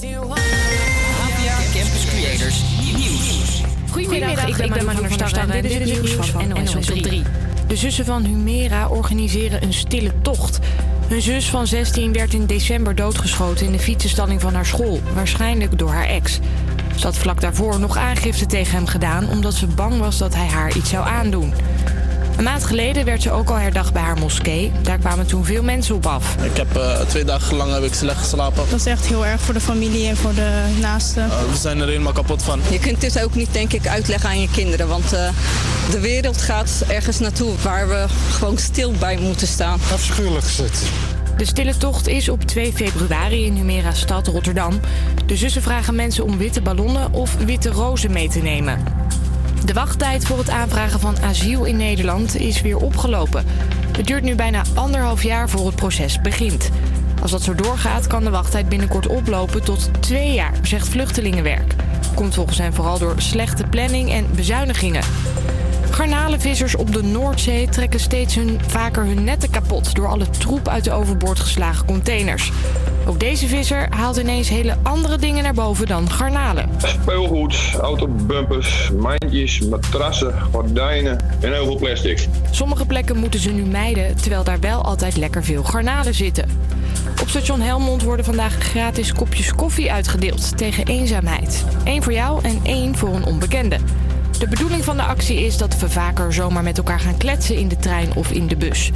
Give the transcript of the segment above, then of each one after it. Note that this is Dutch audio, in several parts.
APA Campus Creators Nieuws. Goedemiddag, ik ben Manu van der Starre en dit is het nieuws van NOS op 3. De zussen van Humera organiseren een stille tocht. Hun zus van 16 werd in december doodgeschoten in de fietsenstalling van haar school, waarschijnlijk door haar ex. Ze had vlak daarvoor nog aangifte tegen hem gedaan omdat ze bang was dat hij haar iets zou aandoen. Een maand geleden werd ze ook al herdacht bij haar moskee. Daar kwamen toen veel mensen op af. Ik heb uh, twee dagen lang heb ik slecht geslapen. Dat is echt heel erg voor de familie en voor de naasten. Uh, we zijn er helemaal kapot van. Je kunt dit ook niet, denk ik, uitleggen aan je kinderen. Want uh, de wereld gaat ergens naartoe waar we gewoon stil bij moeten staan. Afschuwelijk gezet. De stille tocht is op 2 februari in Humera stad Rotterdam. De zussen vragen mensen om witte ballonnen of witte rozen mee te nemen. De wachttijd voor het aanvragen van asiel in Nederland is weer opgelopen. Het duurt nu bijna anderhalf jaar voor het proces begint. Als dat zo doorgaat, kan de wachttijd binnenkort oplopen tot twee jaar, zegt Vluchtelingenwerk. Komt volgens hen vooral door slechte planning en bezuinigingen. Garnalenvissers op de Noordzee trekken steeds hun, vaker hun netten kapot door alle troep uit de overboord geslagen containers. Ook deze visser haalt ineens hele andere dingen naar boven dan garnalen. Speelgoed, autobumpers, mandjes, matrassen, gordijnen en heel veel plastic. Sommige plekken moeten ze nu mijden, terwijl daar wel altijd lekker veel garnalen zitten. Op station Helmond worden vandaag gratis kopjes koffie uitgedeeld tegen eenzaamheid. Eén voor jou en één voor een onbekende. De bedoeling van de actie is dat we vaker zomaar met elkaar gaan kletsen in de trein of in de bus.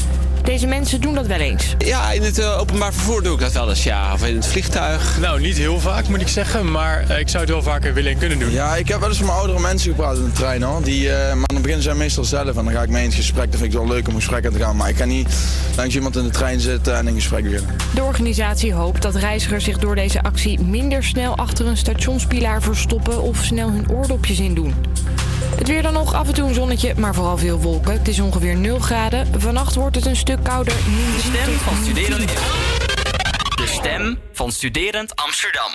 Deze mensen doen dat wel eens. Ja, in het uh, openbaar vervoer doe ik dat wel eens, ja. Of in het vliegtuig. Nou, niet heel vaak moet ik zeggen, maar uh, ik zou het wel vaker willen en kunnen doen. Ja, ik heb wel eens met oudere mensen gepraat in de trein hoor. Die, uh, maar dan beginnen zij meestal zelf en dan ga ik mee in het gesprek. Dan vind ik het wel leuk om in gesprek te gaan. Maar ik kan niet langs iemand in de trein zitten en in gesprek beginnen. De organisatie hoopt dat reizigers zich door deze actie minder snel achter een stationspilaar verstoppen of snel hun oordopjes in doen. Het weer dan nog, af en toe een zonnetje, maar vooral veel wolken. Het is ongeveer 0 graden. Vannacht wordt het een stuk kouder. De stem van studerend... De stem van studerend Amsterdam.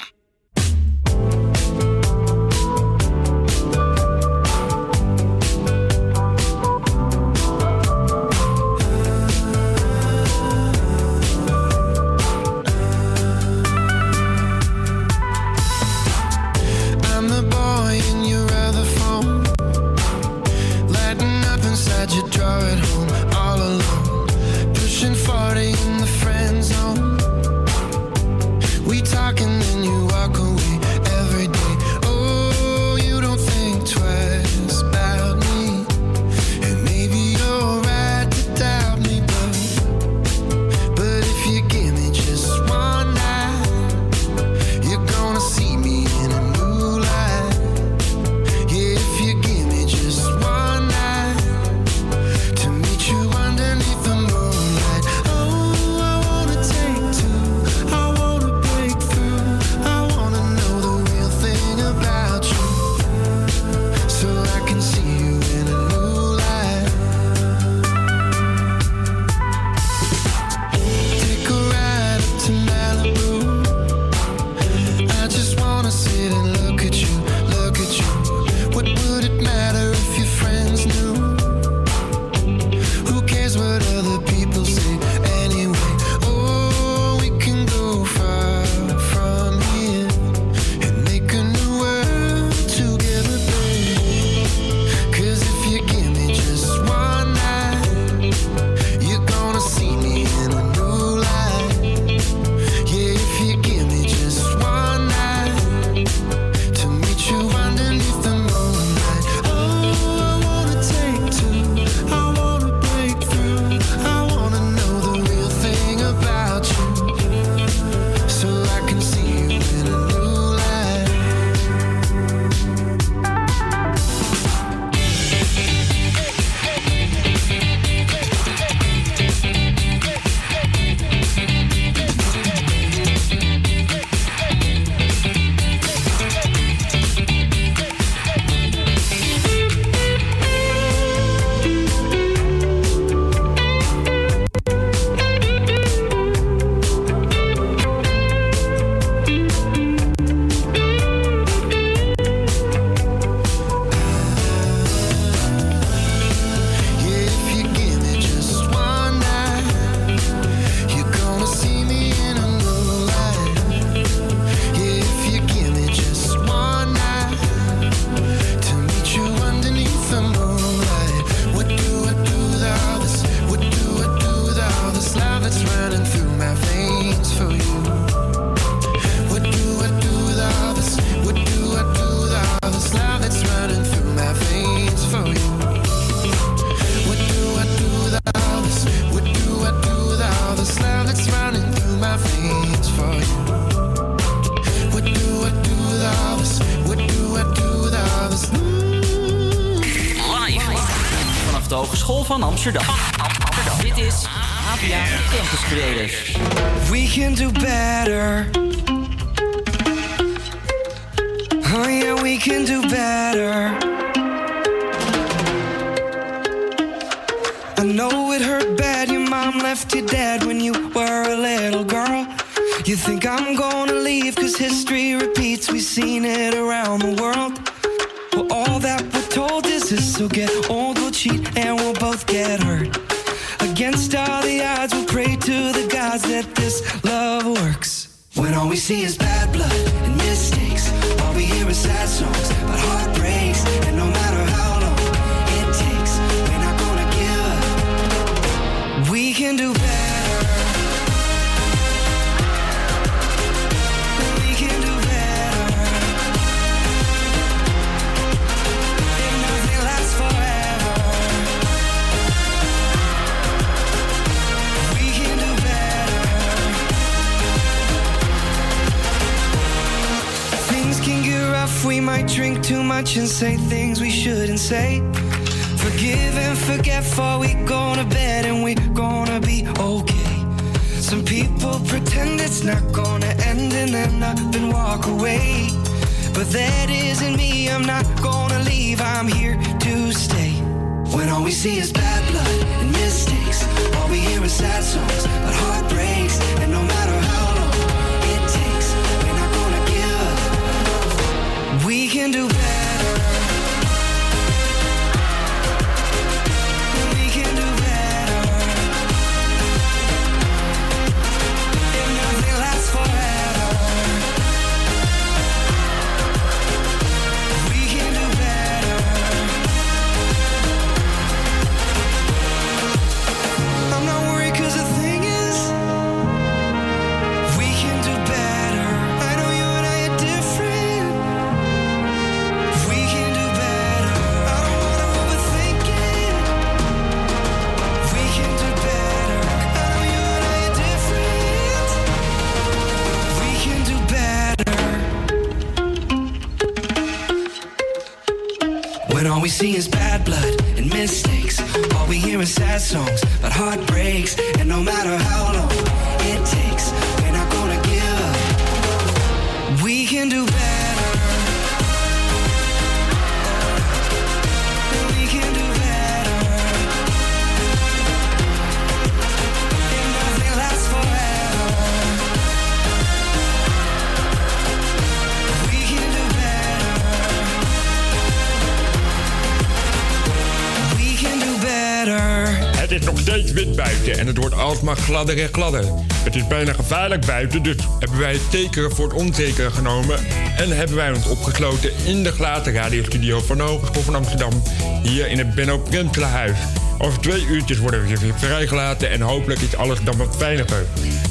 Gladder en gladder. Het is bijna gevaarlijk buiten, dus hebben wij het tekenen voor het ontekenen genomen. En hebben wij ons opgesloten in de glazen radiostudio van de Hogeschool van Amsterdam. Hier in het Benno Prentelenhuis. Over twee uurtjes worden we weer vrijgelaten en hopelijk is alles dan wat veiliger.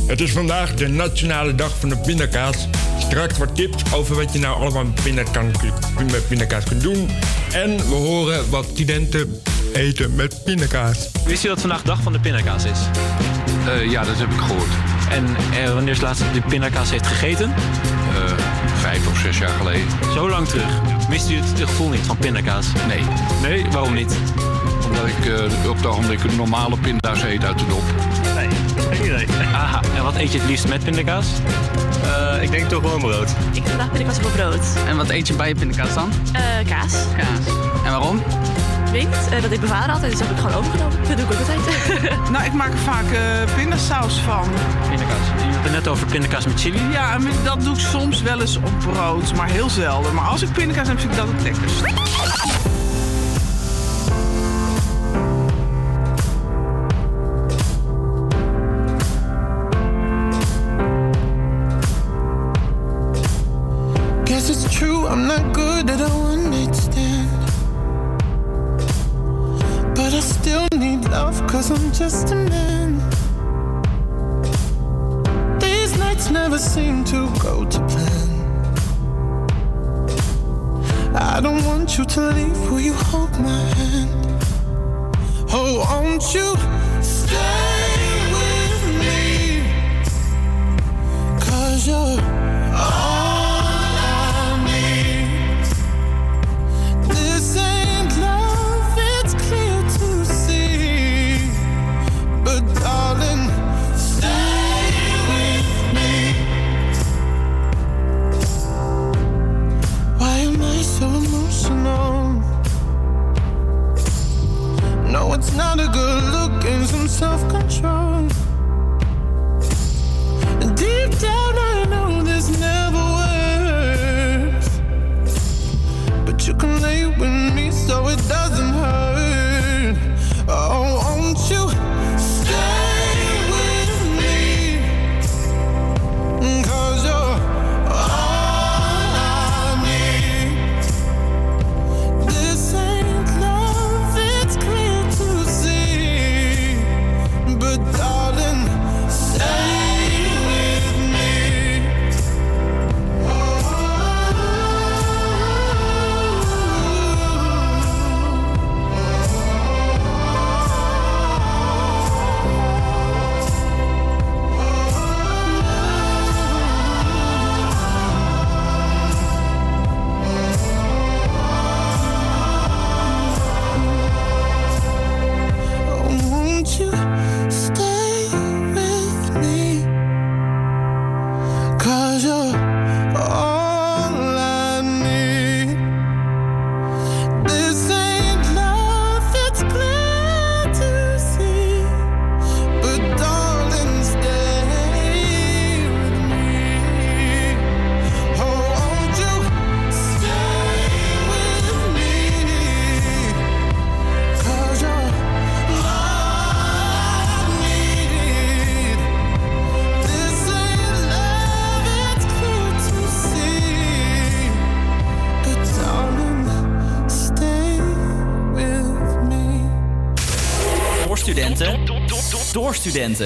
Het is vandaag de Nationale Dag van de Pindakaas. Straks wat tips over wat je nou allemaal met pindakaas, met pindakaas kunt doen. En we horen wat studenten eten met pindakaas. Wist je dat vandaag dag van de pindakaas is? Eh, ja, dat heb ik gehoord. En eh, wanneer is het laatst dat u pindakaas heeft gegeten? Eh, vijf of zes jaar geleden. Zo lang terug. Mist u het, het gevoel niet van pindakaas? Nee. Nee? Waarom niet? Omdat ik eh, op het ogenblik een normale pinda's eet uit de dop. Nee, geen idee. Aha, en wat eet je het liefst met pindakaas? ik denk toch gewoon brood. Ik vandaag pindakaas op brood. En wat eet je bij je pindakaas dan? Eh, kaas. Kaas. En waarom? Eh, dat deed mijn vader altijd, dus dat heb ik gewoon overgenomen. Dat doe ik ook altijd. Nou, ik maak er vaak eh, pindasaus van. Pindakaas. Je had het net over pindakaas met chili. Ja, en dat doe ik soms wel eens op brood, maar heel zelden. Maar als ik pindakaas heb, vind ik dat het lekkerst.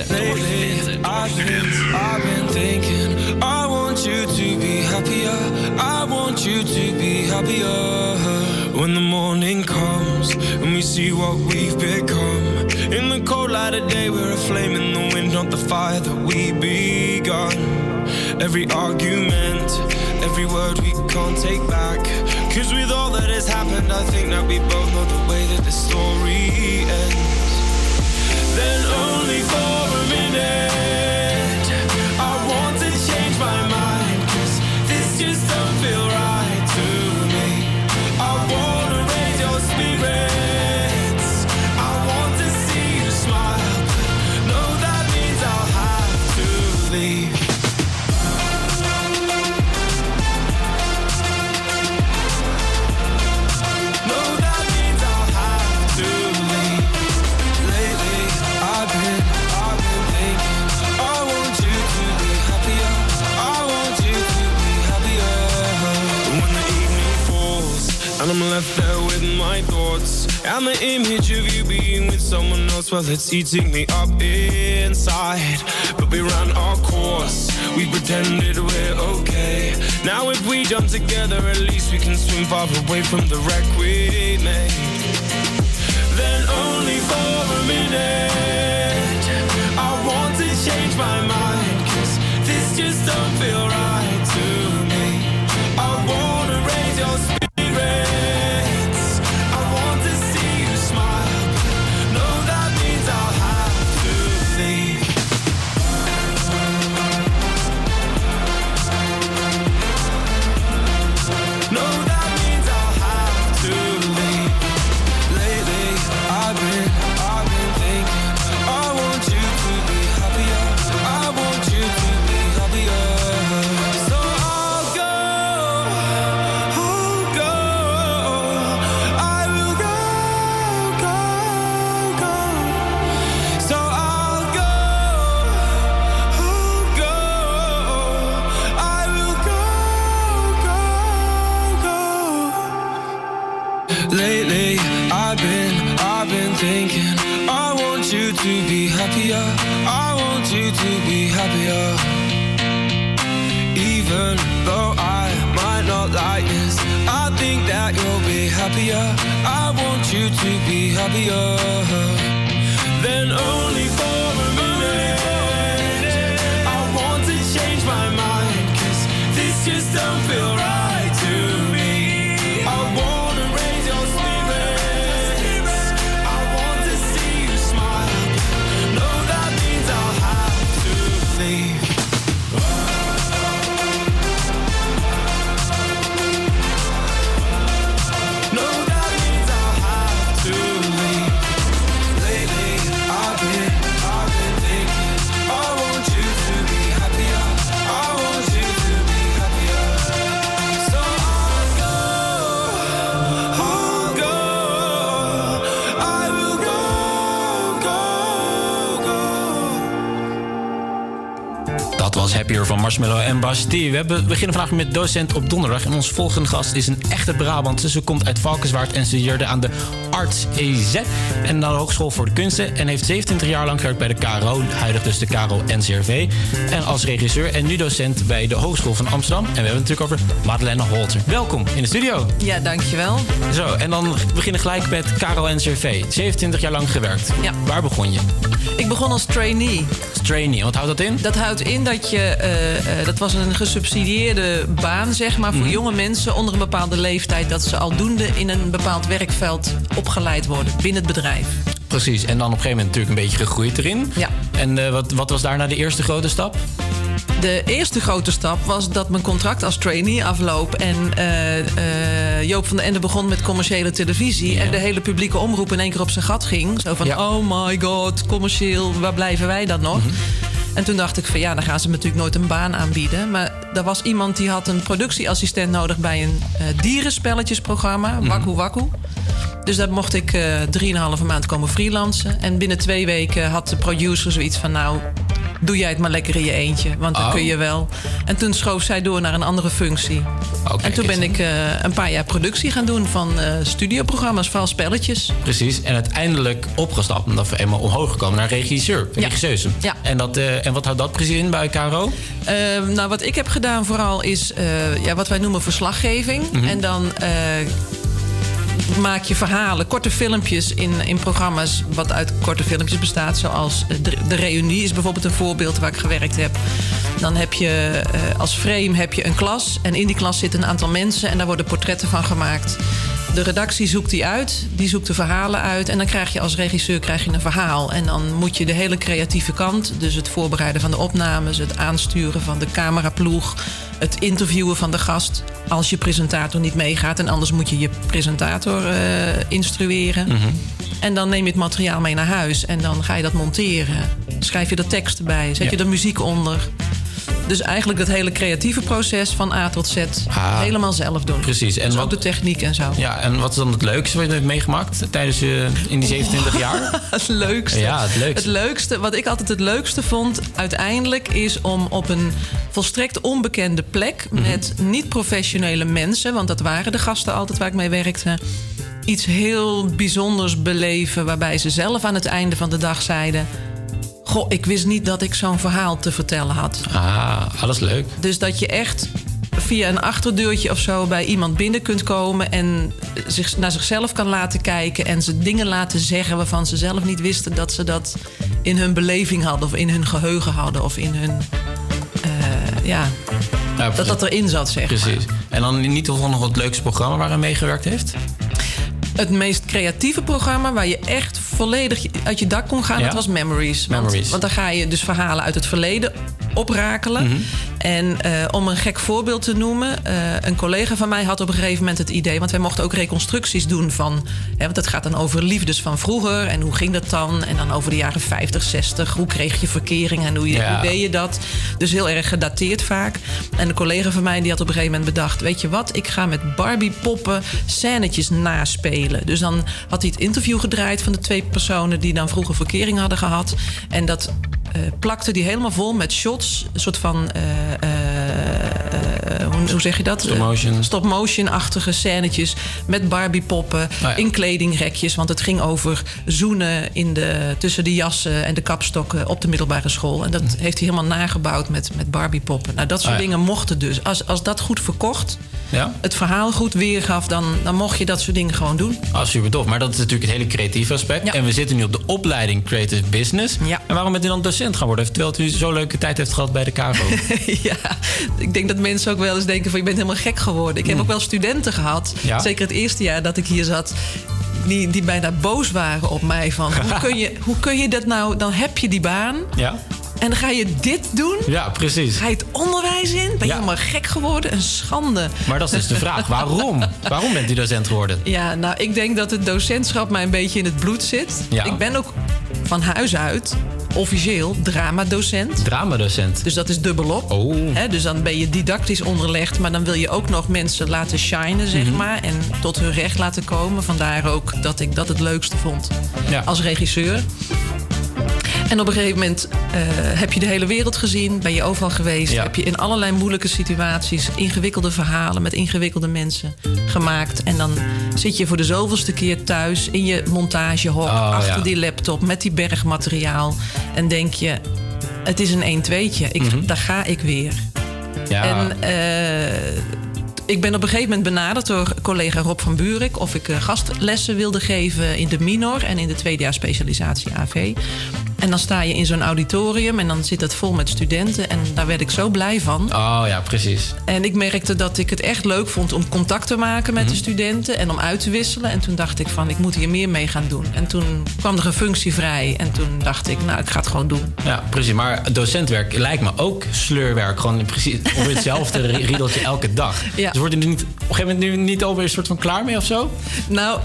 Door well, it's eating me up inside. But we ran our course. We pretended we're okay. Now if we jump together, at least we can swim far away from the wreck we made then only for a minute. I want to change my mind, cause this just don't feel right I've been, I've been thinking. I want you to be happier. I want you to be happier. Even though I might not like this, I think that you'll be happier. I want you to be happier. Then only for Van Marshmallow en Bastille. We hebben- beginnen vandaag met docent op donderdag. En ons volgende gast is een echte Brabantse. Ze komt uit Valkenswaard en studeerde aan de Arts EZ. En aan de Hogeschool voor de Kunsten. En heeft 27 jaar lang gewerkt bij de KRO. Huidig dus de KRO NCRV. En als regisseur en nu docent bij de Hogeschool van Amsterdam. En we hebben het natuurlijk over Madeleine Holter. Welkom in de studio. Ja, dankjewel. Zo, en dan beginnen gelijk met KRO NCRV. 27 jaar lang gewerkt. Ja. Waar begon je? Ik begon als trainee. Trainee, wat houdt dat in? Dat houdt in dat je, eh, eh, dat was een gesubsidieerde baan, zeg maar, voor Mhm. jonge mensen onder een bepaalde leeftijd, dat ze aldoende in een bepaald werkveld opgeleid worden binnen het bedrijf. Precies, en dan op een gegeven moment natuurlijk een beetje gegroeid erin. Ja. En eh, wat, wat was daarna de eerste grote stap? De eerste grote stap was dat mijn contract als trainee afloop. En eh, eh, Joop van den Ende begon met commerciële televisie. En de hele publieke omroep in één keer op zijn gat ging. Zo van, oh my god, commercieel, waar blijven wij dan nog? En toen dacht ik van, ja, dan gaan ze me natuurlijk nooit een baan aanbieden. Maar er was iemand die had een productieassistent nodig... bij een eh, dierenspelletjesprogramma, Wakku Wakku. Dus daar mocht ik drieënhalve maand komen freelancen. En binnen twee weken had de producer zoiets van... nou, doe jij het maar lekker in je eentje, want dan Oh. kun je wel. En toen schoof zij door naar een andere functie. en toen ben ik eh, een paar jaar productie gaan doen van eh, studioprogramma's, vooral spelletjes. Precies. En uiteindelijk opgestapt, omdat we eenmaal omhoog gekomen naar regisseur. Regisseuse. Ja. En, dat, eh, en wat houdt dat precies in bij KRO? Eh, nou, wat ik heb gedaan vooral is ja, wat wij noemen verslaggeving. Mhm. En dan maak je verhalen, korte filmpjes in, in programma's... wat uit korte filmpjes bestaat. Zoals de, de Reunie is bijvoorbeeld een voorbeeld waar ik gewerkt heb. Dan heb je eh, als frame heb je een klas. En in die klas zitten een aantal mensen en daar worden portretten van gemaakt. De redactie zoekt die uit, die zoekt de verhalen uit. En dan krijg je als regisseur krijg je een verhaal. En dan moet je de hele creatieve kant, dus het voorbereiden van de opnames, het aansturen van de cameraploeg, het interviewen van de gast. Als je presentator niet meegaat. En anders moet je je presentator eh, instrueren. En dan neem je het materiaal mee naar huis. En dan ga je dat monteren. Schrijf je er teksten bij. Zet je er muziek onder. Dus eigenlijk dat hele creatieve proces van A tot Z Ah. helemaal zelf doen. Precies. En Dus wat, ook de techniek en zo. ja, en wat is dan het leukste wat je hebt meegemaakt tijdens je, in die 27 jaar? het leukste. Ja, het leukste. Het leukste. Wat ik altijd het leukste vond, uiteindelijk, is om op een volstrekt onbekende plek Mhm. met niet-professionele mensen, want dat waren de gasten altijd waar ik mee werkte, iets heel bijzonders beleven, waarbij ze zelf aan het einde van de dag zeiden: Goh, ik wist niet dat ik zo'n verhaal te vertellen had. Ah, alles leuk. Dus dat je echt via een achterdeurtje of zo bij iemand binnen kunt komen en zich, naar zichzelf kan laten kijken en ze dingen laten zeggen waarvan ze zelf niet wisten dat ze dat in hun beleving hadden of in hun geheugen hadden of in hun. eh, ja, Ja, dat dat erin zat, zeg maar. Precies. En dan niet toevallig nog het leukste programma waar hij meegewerkt heeft? Het meest creatieve programma waar je echt volledig uit je dak kon gaan, Ja. dat was Memories. Want, Memories. want dan ga je dus verhalen uit het verleden oprakelen. Mhm. En eh, om een gek voorbeeld te noemen, eh, een collega van mij had op een gegeven moment het idee, want wij mochten ook reconstructies doen van, hè, want het gaat dan over liefdes van vroeger en hoe ging dat dan? En dan over de jaren 50, 60, hoe kreeg je verkering en hoe, je, Ja. hoe deed je dat? Dus heel erg gedateerd vaak. En een collega van mij die had op een gegeven moment bedacht, weet je wat, ik ga met Barbie poppen scènetjes naspelen. Dus dan had hij het interview gedraaid van de twee personen die dan vroeger verkering hadden gehad. En dat eh, plakte die helemaal vol met shots. Een soort van. Hoe, hoe zeg je dat? Stop motion. Eh, Stop-motion-achtige scènetjes. Met Barbie-poppen. ja. In kledingrekjes. Want het ging over zoenen in de, tussen de jassen en de kapstokken op de middelbare school. En dat heeft hij helemaal nagebouwd met, met Barbie-poppen. Nou, dat soort ja. dingen mochten dus. Als, als dat goed verkocht, Ja? het verhaal goed weergaf, dan, dan mocht je dat soort dingen gewoon doen. Ah, super tof. Maar dat is natuurlijk het hele creatieve aspect. En we zitten nu op de opleiding Creative Business. En waarom bent u dan docent gaan worden? Terwijl u zo'n leuke tijd heeft gehad bij de KVO. ja, ik denk dat mensen ook wel eens denken van je bent helemaal gek geworden. Ik heb ook wel studenten gehad, Ja? zeker het eerste jaar dat ik hier zat... Die, die bijna boos waren op mij van hoe kun, je, hoe kun je dat nou... dan heb je die baan ja? En dan ga je dit doen? Ja, precies. Ga je het onderwijs in? Ben je Ja. helemaal gek geworden? Een schande. Maar dat is dus de vraag. Waarom? Waarom bent u docent geworden? Ja, nou, ik denk dat het docentschap mij een beetje in het bloed zit. Ja. Ik ben ook van huis uit officieel dramadocent. Dramadocent. Dus dat is dubbelop. Oh. Dus dan ben je didactisch onderlegd, maar dan wil je ook nog mensen laten shinen, zeg Mhm. maar. En tot hun recht laten komen. Vandaar ook dat ik dat het leukste vond Ja. als regisseur. En op een gegeven moment eh, heb je de hele wereld gezien, ben je overal geweest. Ja. Heb je in allerlei moeilijke situaties ingewikkelde verhalen met ingewikkelde mensen gemaakt. En dan zit je voor de zoveelste keer thuis in je montagehok, Oh, achter ja. die laptop met die berg materiaal. En denk je, het is een 1-2'tje. Ik, Mhm. Daar ga ik weer. Ja. En eh, ik ben op een gegeven moment benaderd door collega Rob van Buurik... of ik eh, gastlessen wilde geven in de minor en in de tweedejaars specialisatie AV. En dan sta je in zo'n auditorium en dan zit het vol met studenten. En daar werd ik zo blij van. Oh ja, precies. En ik merkte dat ik het echt leuk vond om contact te maken met de studenten en om uit te wisselen. En toen dacht ik van, ik moet hier meer mee gaan doen. En toen kwam er een functie vrij en toen dacht ik, nou, ik ga het gewoon doen. Ja, precies. Maar docentwerk lijkt me ook sleurwerk. Gewoon precies op hetzelfde riedeltje elke dag. Ja. Dus wordt u er niet, op een gegeven moment nu niet alweer een soort van klaar mee of zo? Nou,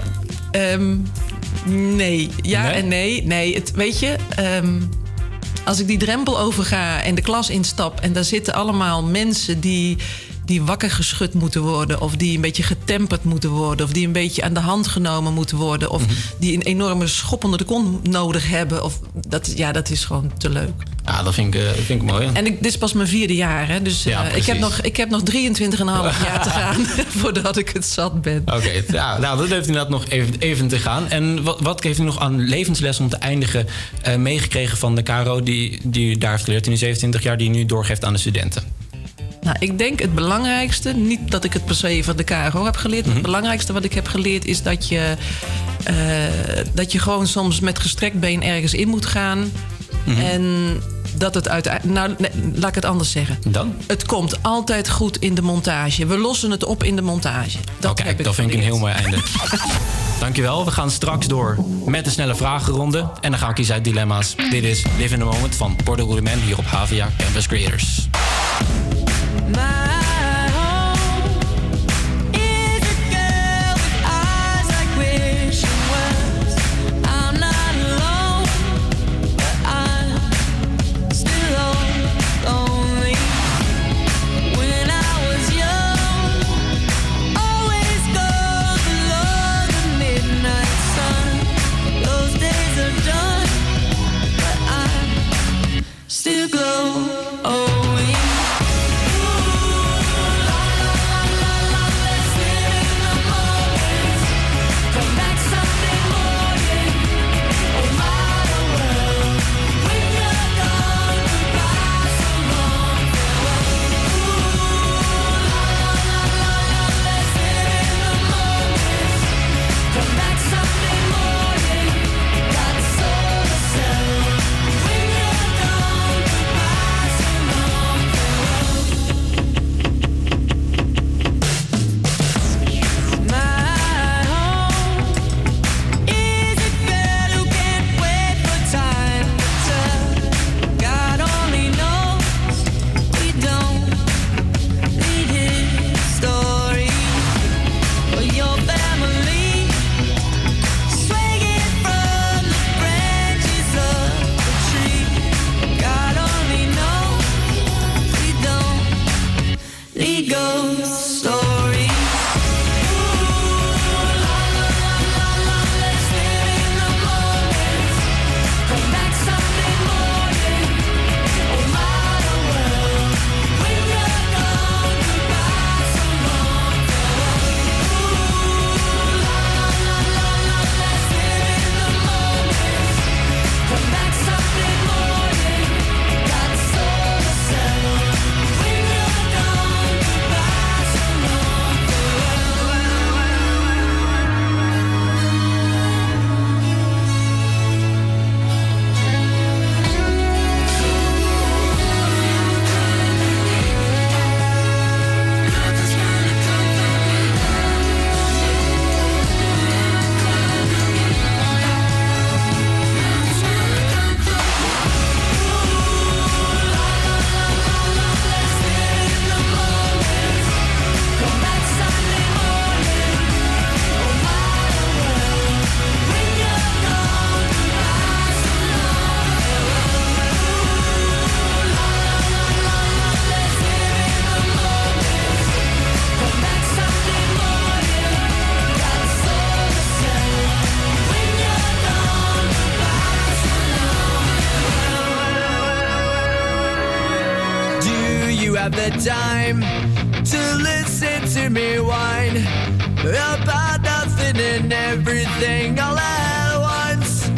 ehm, nee. Ja Nee? en nee. Nee, het, weet je... ehm, als ik die drempel overga en de klas instap... en daar zitten allemaal mensen die, die wakker geschud moeten worden, of die een beetje getemperd moeten worden, of die een beetje aan de hand genomen moeten worden, of die een enorme schop onder de kont nodig hebben. Of dat, ja, dat is gewoon te leuk. Ja, dat vind ik, eh, vind ik mooi. En ik, dit is pas mijn vierde jaar, hè? dus eh, Ja, ik, heb nog, ik heb nog 23,5 jaar te gaan voordat ik het zat ben. Oké, ja, nou, dat heeft inderdaad nog even, even te gaan. En wat, wat heeft u nog aan levensles om te eindigen eh, meegekregen van de Caro... Die, die u daar heeft geleerd in die 27 jaar... die u nu doorgeeft aan de studenten? Nou, ik denk het belangrijkste, niet dat ik het per se van de KRO heb geleerd, het belangrijkste wat ik heb geleerd is dat je, eh, dat je gewoon soms met gestrekt been ergens in moet gaan. En dat het uiteindelijk. Nou, nee, laat ik het anders zeggen. Dan? Het komt altijd goed in de montage. We lossen het op in de montage. Dat heb ik dat vind ik een heel mooi einde. Dankjewel. We gaan straks door met de snelle vragenronde. En dan gaan we kiezen uit dilemma's. Dit is Live in the Moment van Porto Rudiman hier op Havia Campus Creators. Still to me whine about nothing and everything all at once?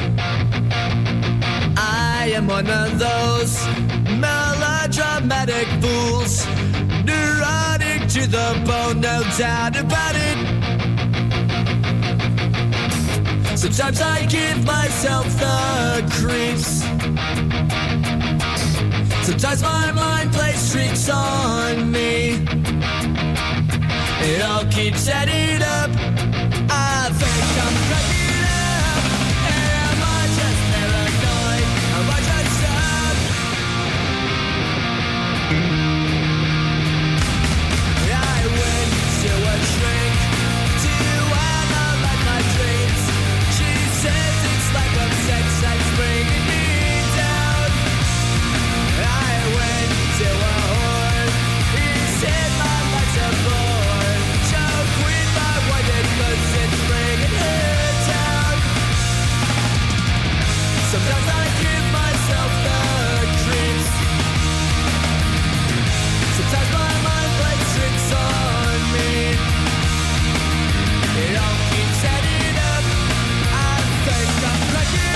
I am one of those melodramatic fools, neurotic to the bone, no doubt about it. Sometimes I give myself the creeps. Sometimes my mind plays tricks on me. It all keeps adding up. I think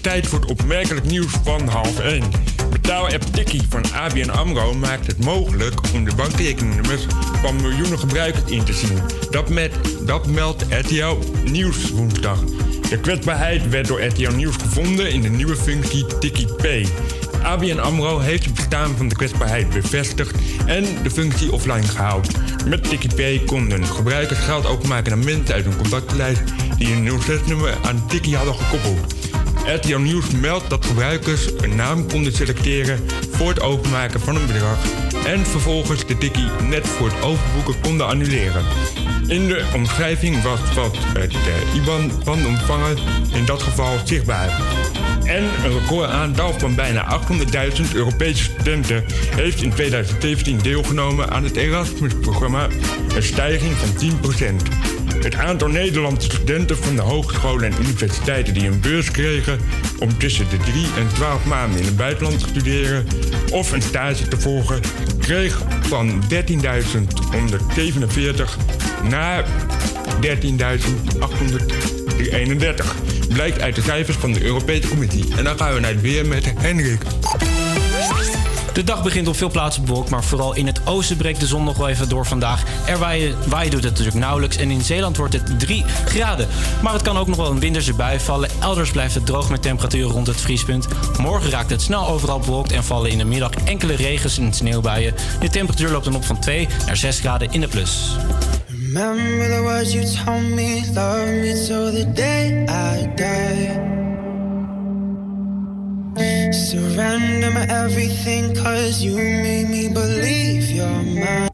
tijd voor het opmerkelijk nieuws van half 1. Betaal-app Tikkie van ABN AMRO maakt het mogelijk om de bankrekeningnummers van miljoenen gebruikers in te zien. Dat, met, dat meldt RTL Nieuws woensdag. De kwetsbaarheid werd door RTL Nieuws gevonden in de nieuwe functie Tikkie Pay. ABN AMRO heeft het bestaan van de kwetsbaarheid bevestigd en de functie offline gehaald. Met TicketPay konden gebruikers geld openmaken naar mensen uit hun contactlijst die een 06-nummer aan Tikkie hadden gekoppeld. RTL Nieuws meldt dat gebruikers een naam konden selecteren voor het openmaken van een bedrag en vervolgens de tikkie net voor het overboeken konden annuleren. In de omschrijving was wat het eh, IBAN van de ontvanger in dat geval zichtbaar. En een recordaantal van bijna 800.000 Europese studenten heeft in 2017 deelgenomen aan het Erasmus-programma, een stijging van 10%. Het aantal Nederlandse studenten van de hogescholen en universiteiten die een beurs kregen om tussen de 3 en 12 maanden in het buitenland te studeren of een stage te volgen, kreeg van 13.147 naar 13.831. Blijkt uit de cijfers van de Europese Commissie. En dan gaan we naar het weer met Henrik. De dag begint op veel plaatsen bewolkt, maar vooral in het oosten breekt de zon nog wel even door vandaag. Er waaien, waaien doet het natuurlijk nauwelijks en in Zeeland wordt het 3 graden. Maar het kan ook nog wel een winterse bui vallen. Elders blijft het droog met temperaturen rond het vriespunt. Morgen raakt het snel overal bewolkt en vallen in de middag enkele regens en sneeuwbuien. De temperatuur loopt dan op van 2 naar 6 graden in de plus. Surrender my everything, cause you made me believe you're mine.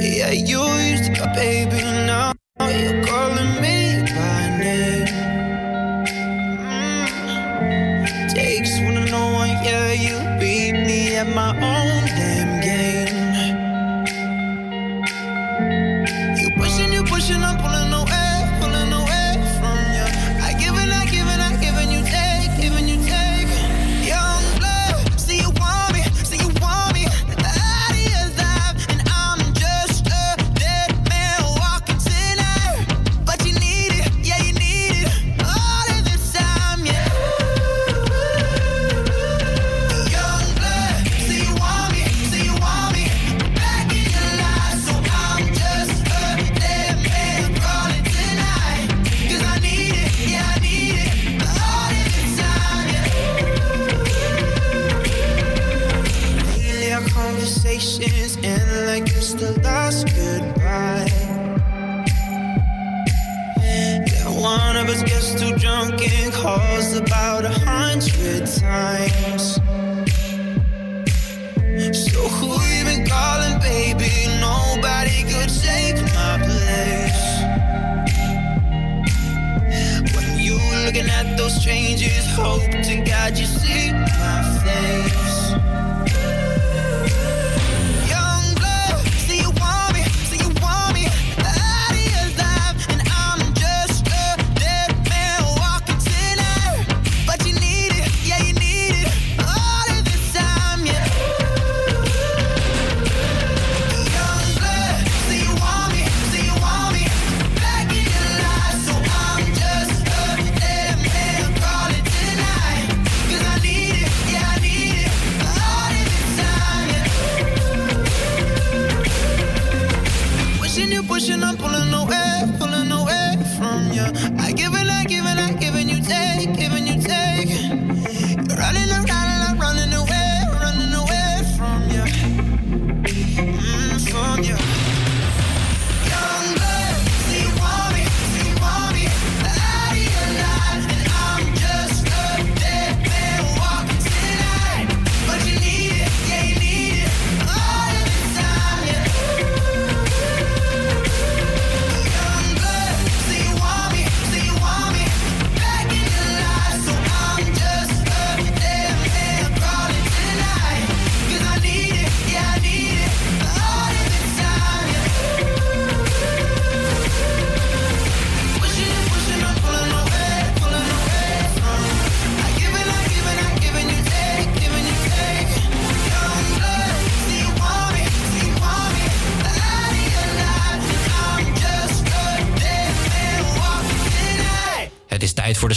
Yeah, you used to go, baby, now you're calling me hope to God you see my face.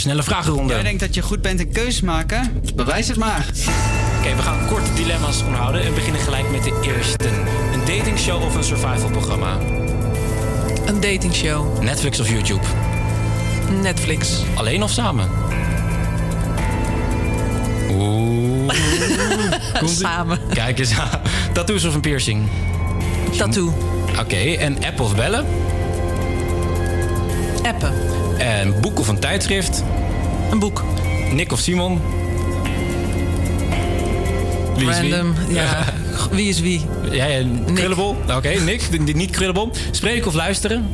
Snelle vragenronde. Jij denkt dat je goed bent in keuzes maken? Bewijs het maar. Oké, we gaan kort dilemma's onderhouden en beginnen gelijk met de eerste. Een datingshow of een survivalprogramma? Een datingshow. Netflix of YouTube? Netflix. Alleen of samen? Oeh. Samen. Kijk eens aan. Tattoos of een piercing? Tattoo. Oké, en app of bellen? Appen. En boek of een tijdschrift? Een boek. Nick of Simon? Wie? Random. Ja. Wie is wie? Ja, ja. Oké, Nick. Niet- Niet Krullebol. Spreken of luisteren?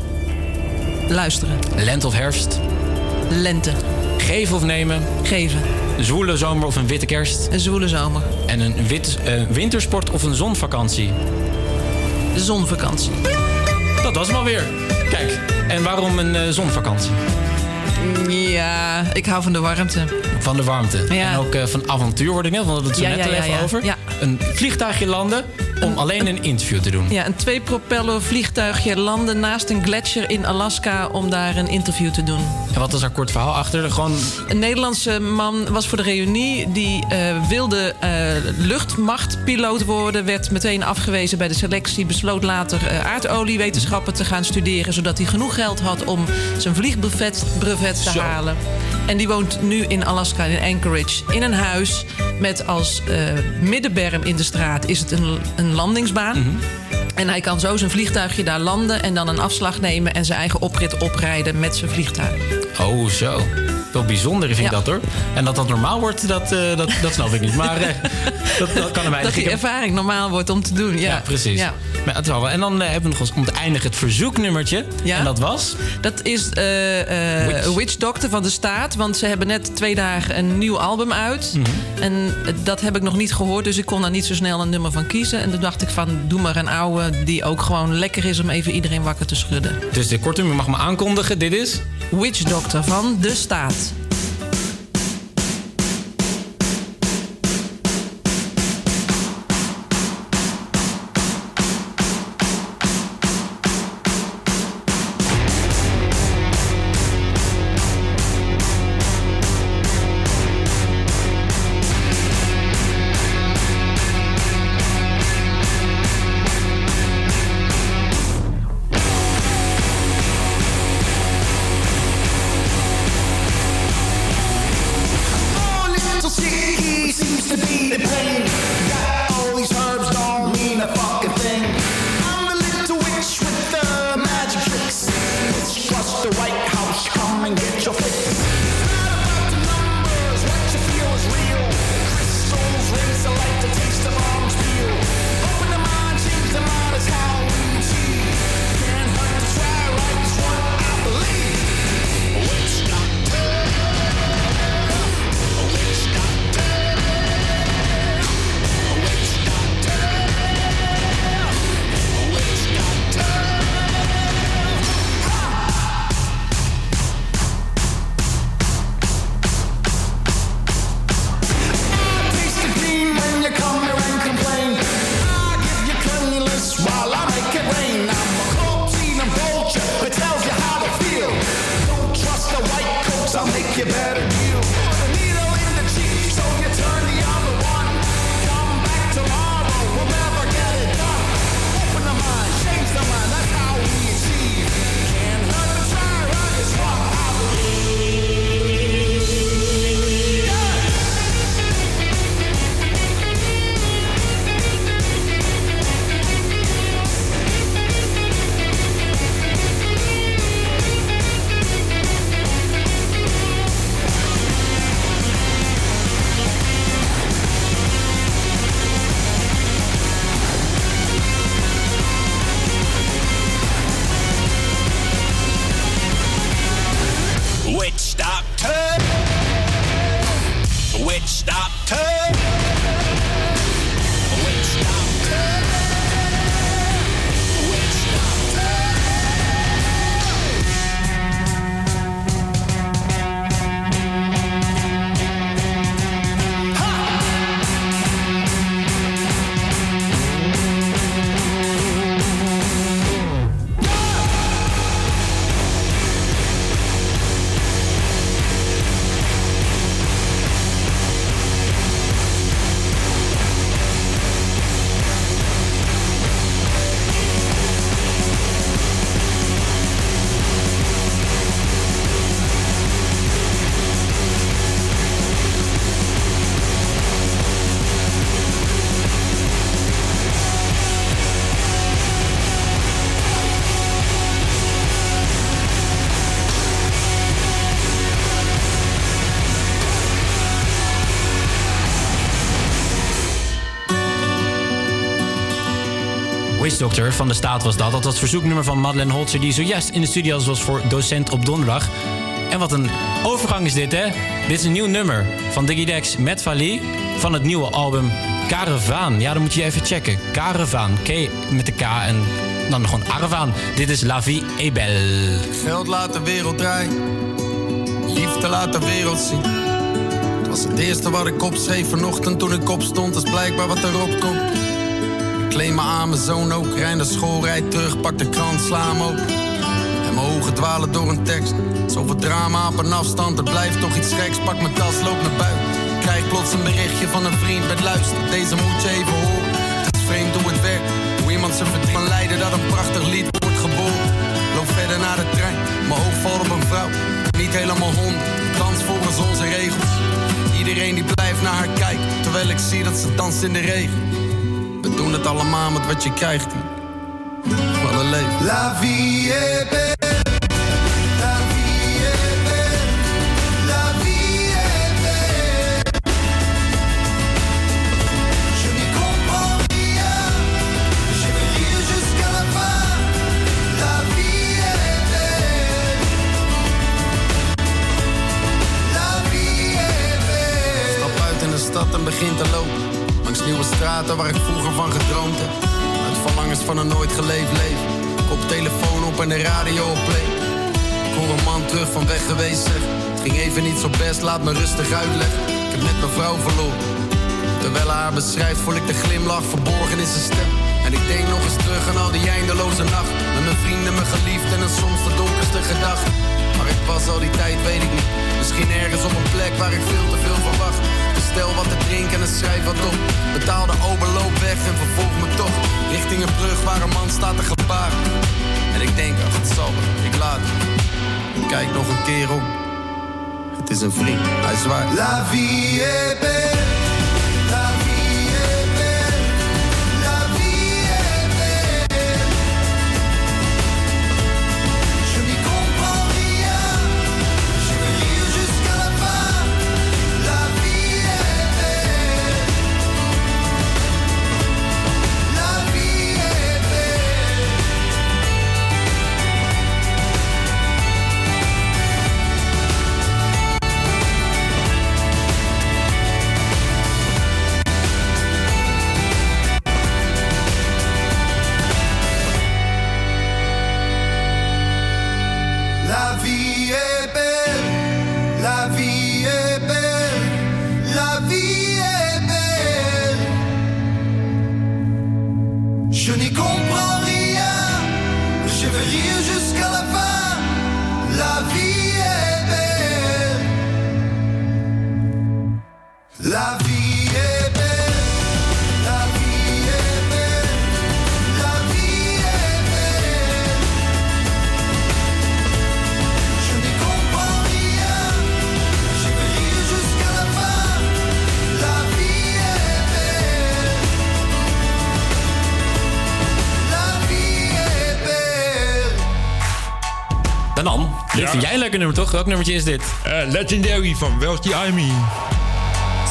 Luisteren. Lente of herfst? Lente. Geven of nemen? Geven. Een zwoele zomer of een witte kerst? Een zwoele zomer. En een wit, eh, wintersport of een zonvakantie? Zonvakantie. Dat was hem alweer. Kijk, en waarom een eh, zonvakantie? Ja, ik hou van de warmte. Van de warmte. Ja. En ook eh, van avontuur word ik net, want we hadden het zo net al even over. Een vliegtuigje landen om alleen een interview te doen. Ja, een twee-propeller vliegtuigje landen naast een gletsjer in Alaska om daar een interview te doen. En wat was daar kort verhaal achter? Gewoon Een Nederlandse man was voor de reunie. Die eh, wilde eh, luchtmachtpiloot worden. Werd meteen afgewezen bij de selectie. Besloot later eh, aardoliewetenschappen te gaan studeren. Zodat hij genoeg geld had om zijn vliegbrevet brevet te Zo. halen. En die woont nu in Alaska, in Anchorage. In een huis met als middenberm in de straat is het een, een landingsbaan. Mhm. En hij kan zo zijn vliegtuigje daar landen en dan een afslag nemen en zijn eigen oprit oprijden met zijn vliegtuig. Oh, zo. Wel bijzonder vind ik dat hoor. En dat dat normaal wordt, dat, eh, dat, dat snap ik niet. Maar eh, dat, dat kan er mij Dat die ervaring normaal wordt om te doen. Ja, precies. Ja. Maar het is wel. En dan eh, hebben we nog eens om te eindigen het verzoeknummertje. Ja. En dat was? Dat is Witch. Witch. Doctor van de Staat. Want ze hebben net twee dagen een nieuw album uit. Mhm. En dat heb ik nog niet gehoord. Dus ik kon daar niet zo snel een nummer van kiezen. En toen dacht ik van, doe maar een oude... die ook gewoon lekker is om even iedereen wakker te schudden. Dus de korte, je mag me aankondigen. Dit is? Witch Doctor van de Staat. Van de staat was dat. Dat was het verzoeknummer van Madeleine Holzer... die zojuist in de studio was voor docent op donderdag. En wat een overgang is dit, hè? Dit is een nieuw nummer van Diggy Dex met Vali... van het nieuwe album Caravaan. Ja, dan moet je even checken. Caravaan. K met de K en dan gewoon Aravaan. Dit is La Vie. Geld laat de wereld draaien. Liefde laat de wereld zien. Het was het eerste wat ik opschreef vanochtend toen ik opstond. Dat is blijkbaar wat erop komt. Ik kleed me aan, mijn zoon ook. Rij naar school, rijd terug, pak de krant, sla hem open. En mijn ogen dwalen door een tekst. Zoveel drama op een afstand, er blijft toch iets geks. Pak mijn tas, loop naar buiten. Krijg plots een berichtje van een vriend met luister. Deze moet je even horen. Het is vreemd hoe het werkt. Hoe iemand zijn verdriet kan leiden dat een prachtig lied wordt geboren. Loop verder naar de trein, mijn oog valt op een vrouw. Niet helemaal honderd, dans volgens onze regels. Iedereen die blijft naar haar kijken, terwijl ik zie dat ze danst in de regen. Allemaal met wat je krijgt. Wat een leven. La vie est belle. Een nooit geleefd leven. Kop telefoon op en de radio op play. Ik hoor een man terug van weg geweest zeg. Het ging even niet zo best, laat me rustig uitleggen. Ik heb net mijn vrouw verloren. Terwijl haar beschrijft, voel ik de glimlach verborgen in zijn stem. En ik denk nog eens terug aan al die eindeloze nacht. Met mijn vrienden, mijn geliefden en soms de donkerste gedachten. Maar ik was al die tijd, weet ik niet. Misschien ergens op een plek waar ik veel te veel verwacht. Bestel wat te drinken en schrijf wat op. Betaal de overloop weg en vervolg me toch. Richting een brug waar een man staat te gebaren. En ik denk, ach, het zal ik laat. Kijk nog een keer om. Het is een vriend, hij zwaait. La vie est belle. Welk nummertje is dit? Eh, Legendary van Welty Army.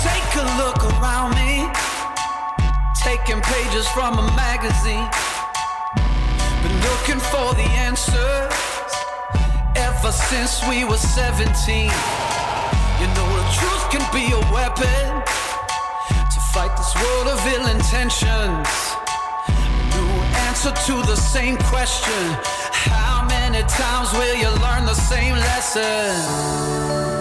Take a look around me, taking pages from a magazine. Been looking for the answers ever since we were 17. You know, the truth can be a weapon to fight this world of ill intentions. New answer to the same question How many times will you learn the same lesson?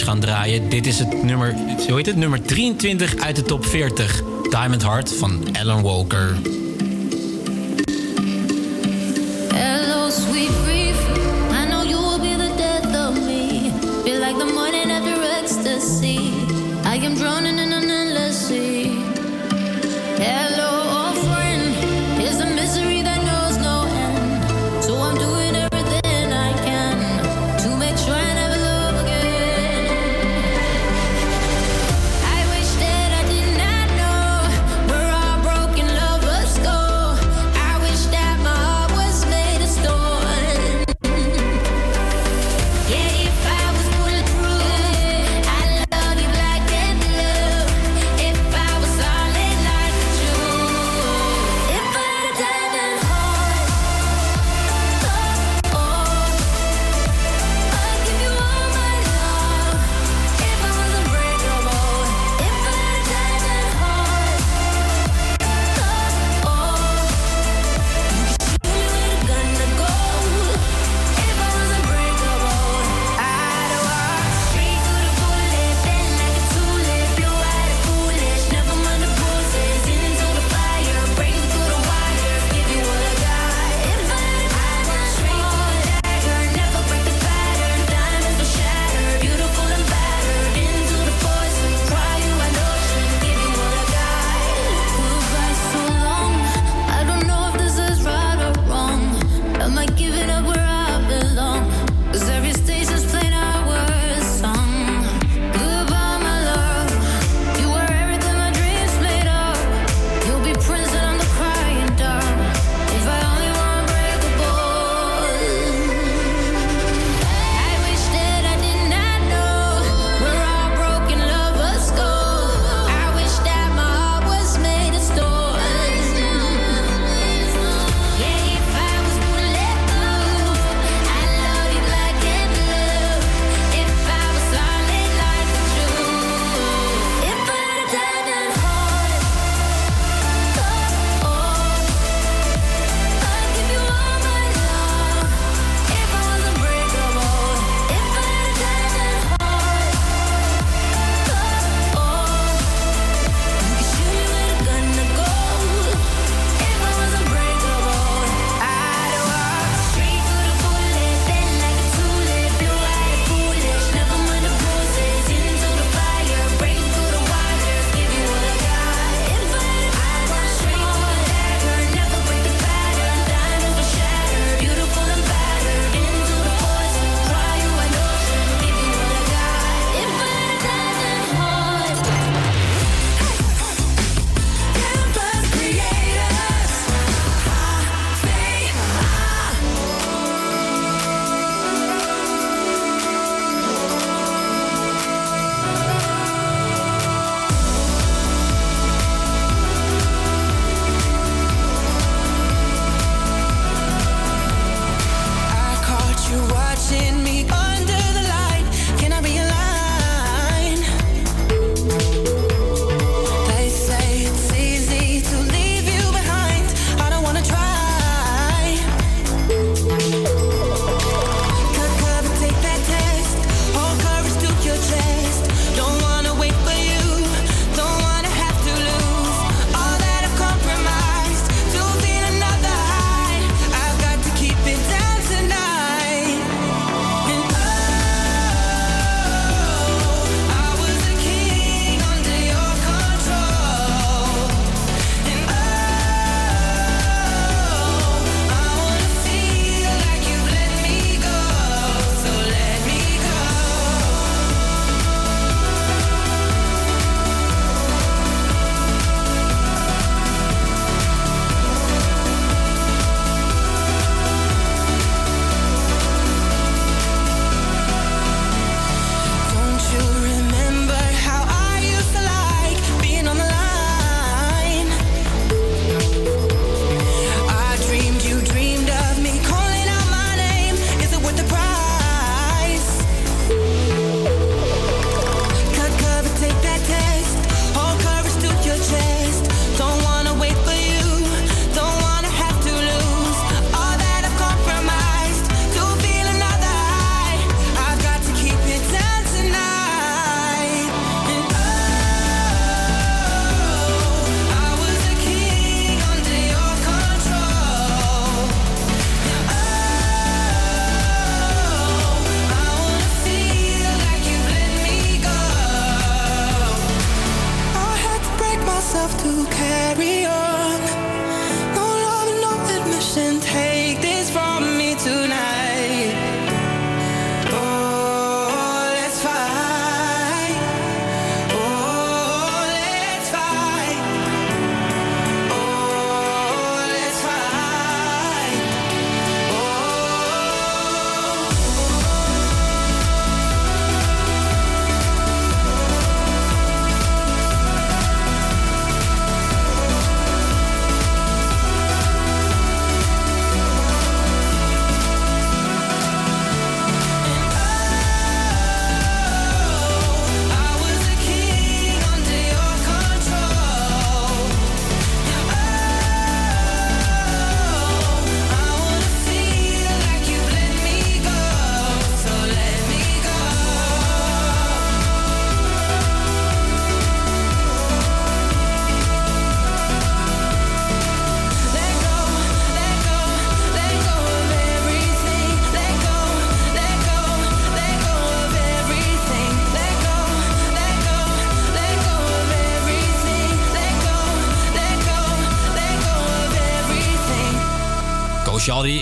gaan draaien. Dit is het nummer, hoe heet het? Nummer 23 uit de top 40. Diamond Heart van Alan Walker.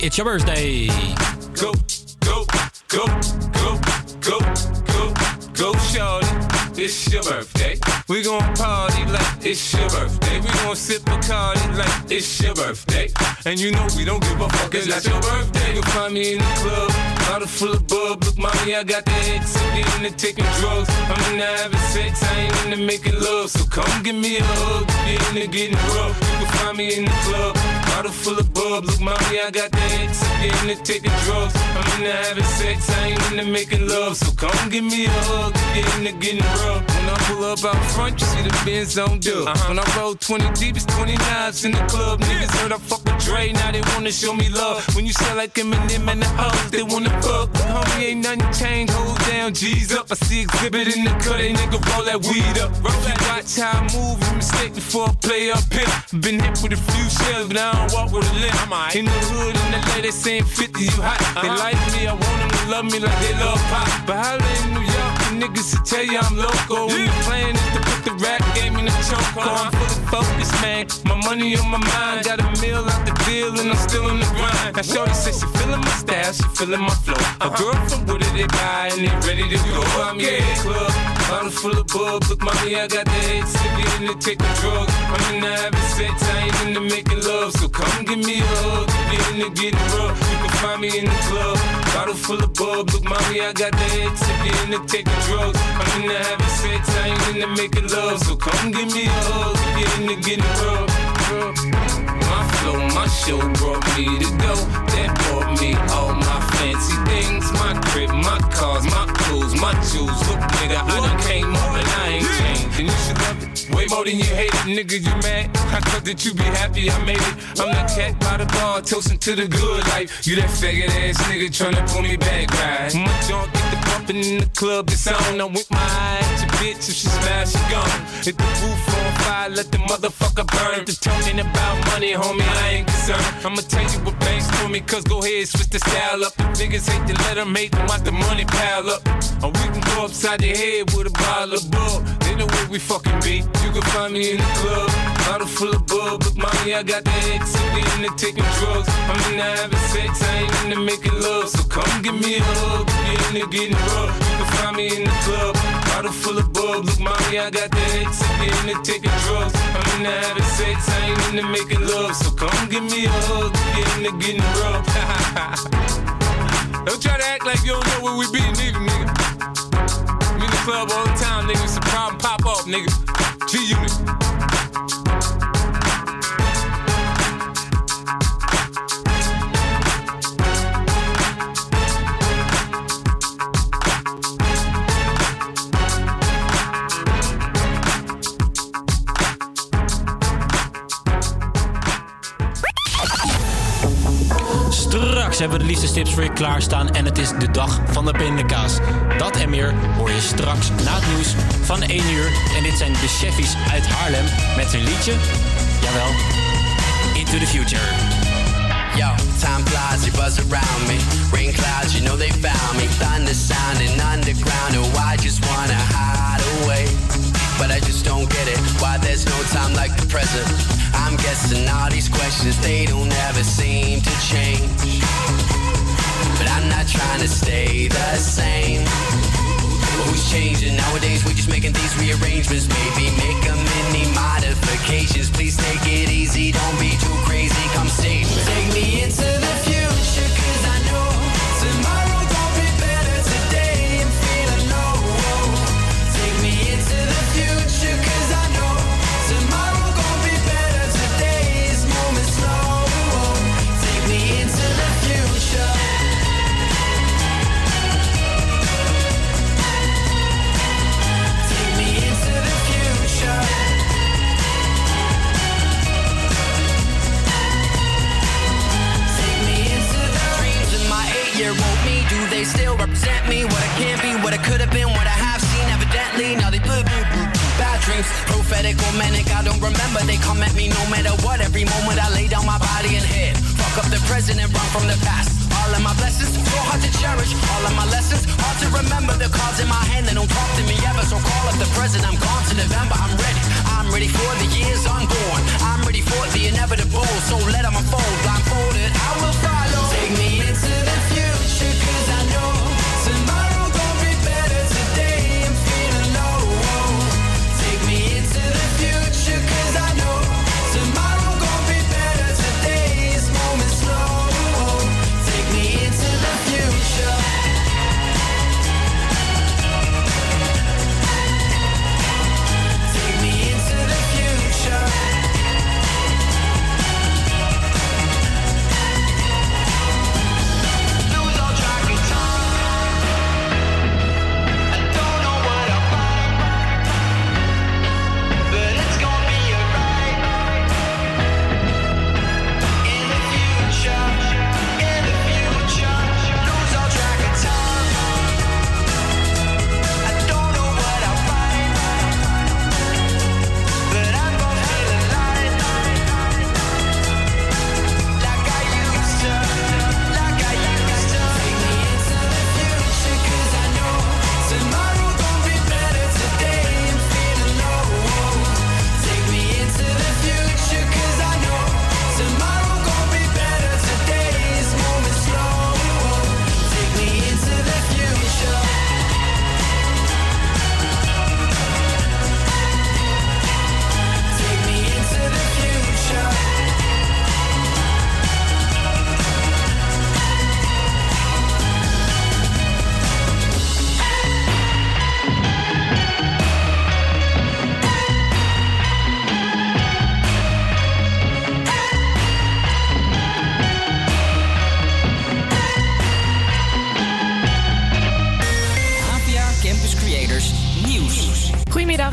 It's your birthday. Go, go, go, go, go, go, go, shorty. It's your birthday. We gon' party like it's your birthday. Party like it's your birthday. And you know we don't give a fuck, it's not your birthday. You'll find me in the club, bottle full of bub. Look, mommy, I got the head sick into taking drugs. I'm into having sex, I ain't into making love. So come give me a hug, get into getting rough. You can find me in the club, bottle full of bub. Look, mommy, I got the head sick into taking drugs. I'm into having sex, I ain't into making love. So come give me a hug, get into getting rough. When I pull up out front, you see the Benz on dub. When I roll 20 deep, it's 29s in the club. Niggas heard I fuck with Dre, now they wanna show me love. When you sell like Eminem and the hoes, they wanna fuck. Homie, ain't nothing changed, hold down, G's up. I see exhibit in the cut, they nigga roll that weed up. Roll that watch how I move, and mistake before I play up here. Been hit with a few shells, but I don't walk with a limp. In the hood, in the lady saying 50, you hot. They uh-huh. like me, I want them to love me like they love pop. But holla in New York, the niggas will tell you I'm local. When the plan is to put the rap game in the choke. I'm fully focused, man. My money on my mind. Got a meal out the deal, and I'm still in the grind. Now, Shorty says she feeling my style, she feeling my flow. A girl from Wooded, they buy, and they ready to go. I'm in the club, bottle full of bub. Look, mommy, I got the head sippy in the taking drugs. I'm in the having sex, I ain't into making love. So come give me a hug, get in the getting rough. You can find me in the club, bottle full of bub. Look, mommy, I got the head sippy in the taking drugs. I'm in the having sex, I ain't into making love. So come give me a hug, get in the getting rough. My flow, my show brought me to go. That brought me all my fancy things. My crib, my cars, my clothes, my jewels. Look, nigga, I done came up and I ain't changed. And you should love it way more than you hate it. Nigga, you mad? I thought that you be happy I made it. I'm that cat by the bar, toasting to the good life. You that faggot ass nigga tryna pull me back, right? My junk get the bumping in the club, it's on. I'm with my eye at your bitch. If she smash, she gone. Hit the roof on fire, let the motherfucker burn. The talking about money, homie, I ain't concerned. I'ma tell you what banks do me, cause go ahead, switch the style up. The niggas hate to let them hate them, watch the money pile up. Or we can go upside the head with a bottle of bull. They know where we fucking be. You can find me in the club, bottle full of bub. Look, mommy, I got the ex, in the taking drugs. I'm in the having sex, I ain't into making love. So come give me a hug, get in the getting rough. You can find me in the club, bottle full of bub. Look, mommy, I got the ex, in the taking drugs. I'm in the having sex, I ain't into making love. So come give me a hug, get in the getting rough. don't try to act like you don't know where we be, nigga, nigga. I'm in the club all the time, nigga. It's a problem, pop off, nigga. G Unit. Hebben we de liefste tips voor je klaarstaan en het is de dag van de pindakaas. Dat en meer hoor je straks na het nieuws van 1 uur. En dit zijn de Cheffies uit Haarlem met hun liedje, jawel, Into the Future. Yo, time flies, you buzz around me. Rain clouds, you know they found me. Thunder sounding underground. Oh, I just wanna hide away. But I just don't get it. Why there's no time like the present. I'm guessing all these questions, they don't ever seem to change. But I'm not trying to stay the same. Who's changing? Nowadays we're just making these rearrangements. Maybe make a mini modifications. Please take it easy, don't be too crazy. Come me. Take me into the future, cause I Do they still represent me? What I can't be, what I could have been, what I have seen. Evidently, now they blue, blue. Bad dreams, prophetic or manic. I don't remember. They come at me no matter what. Every moment I lay down my body and head. Fuck up the present and run from the past. All of my blessings, so hard to cherish. All of my lessons, hard to remember. The cards in my hand, they don't talk to me ever. So call up the present. I'm gone to November. I'm ready. I'm ready for the years unborn. I'm ready for the inevitable. So let them unfold. Blindfolded, I will.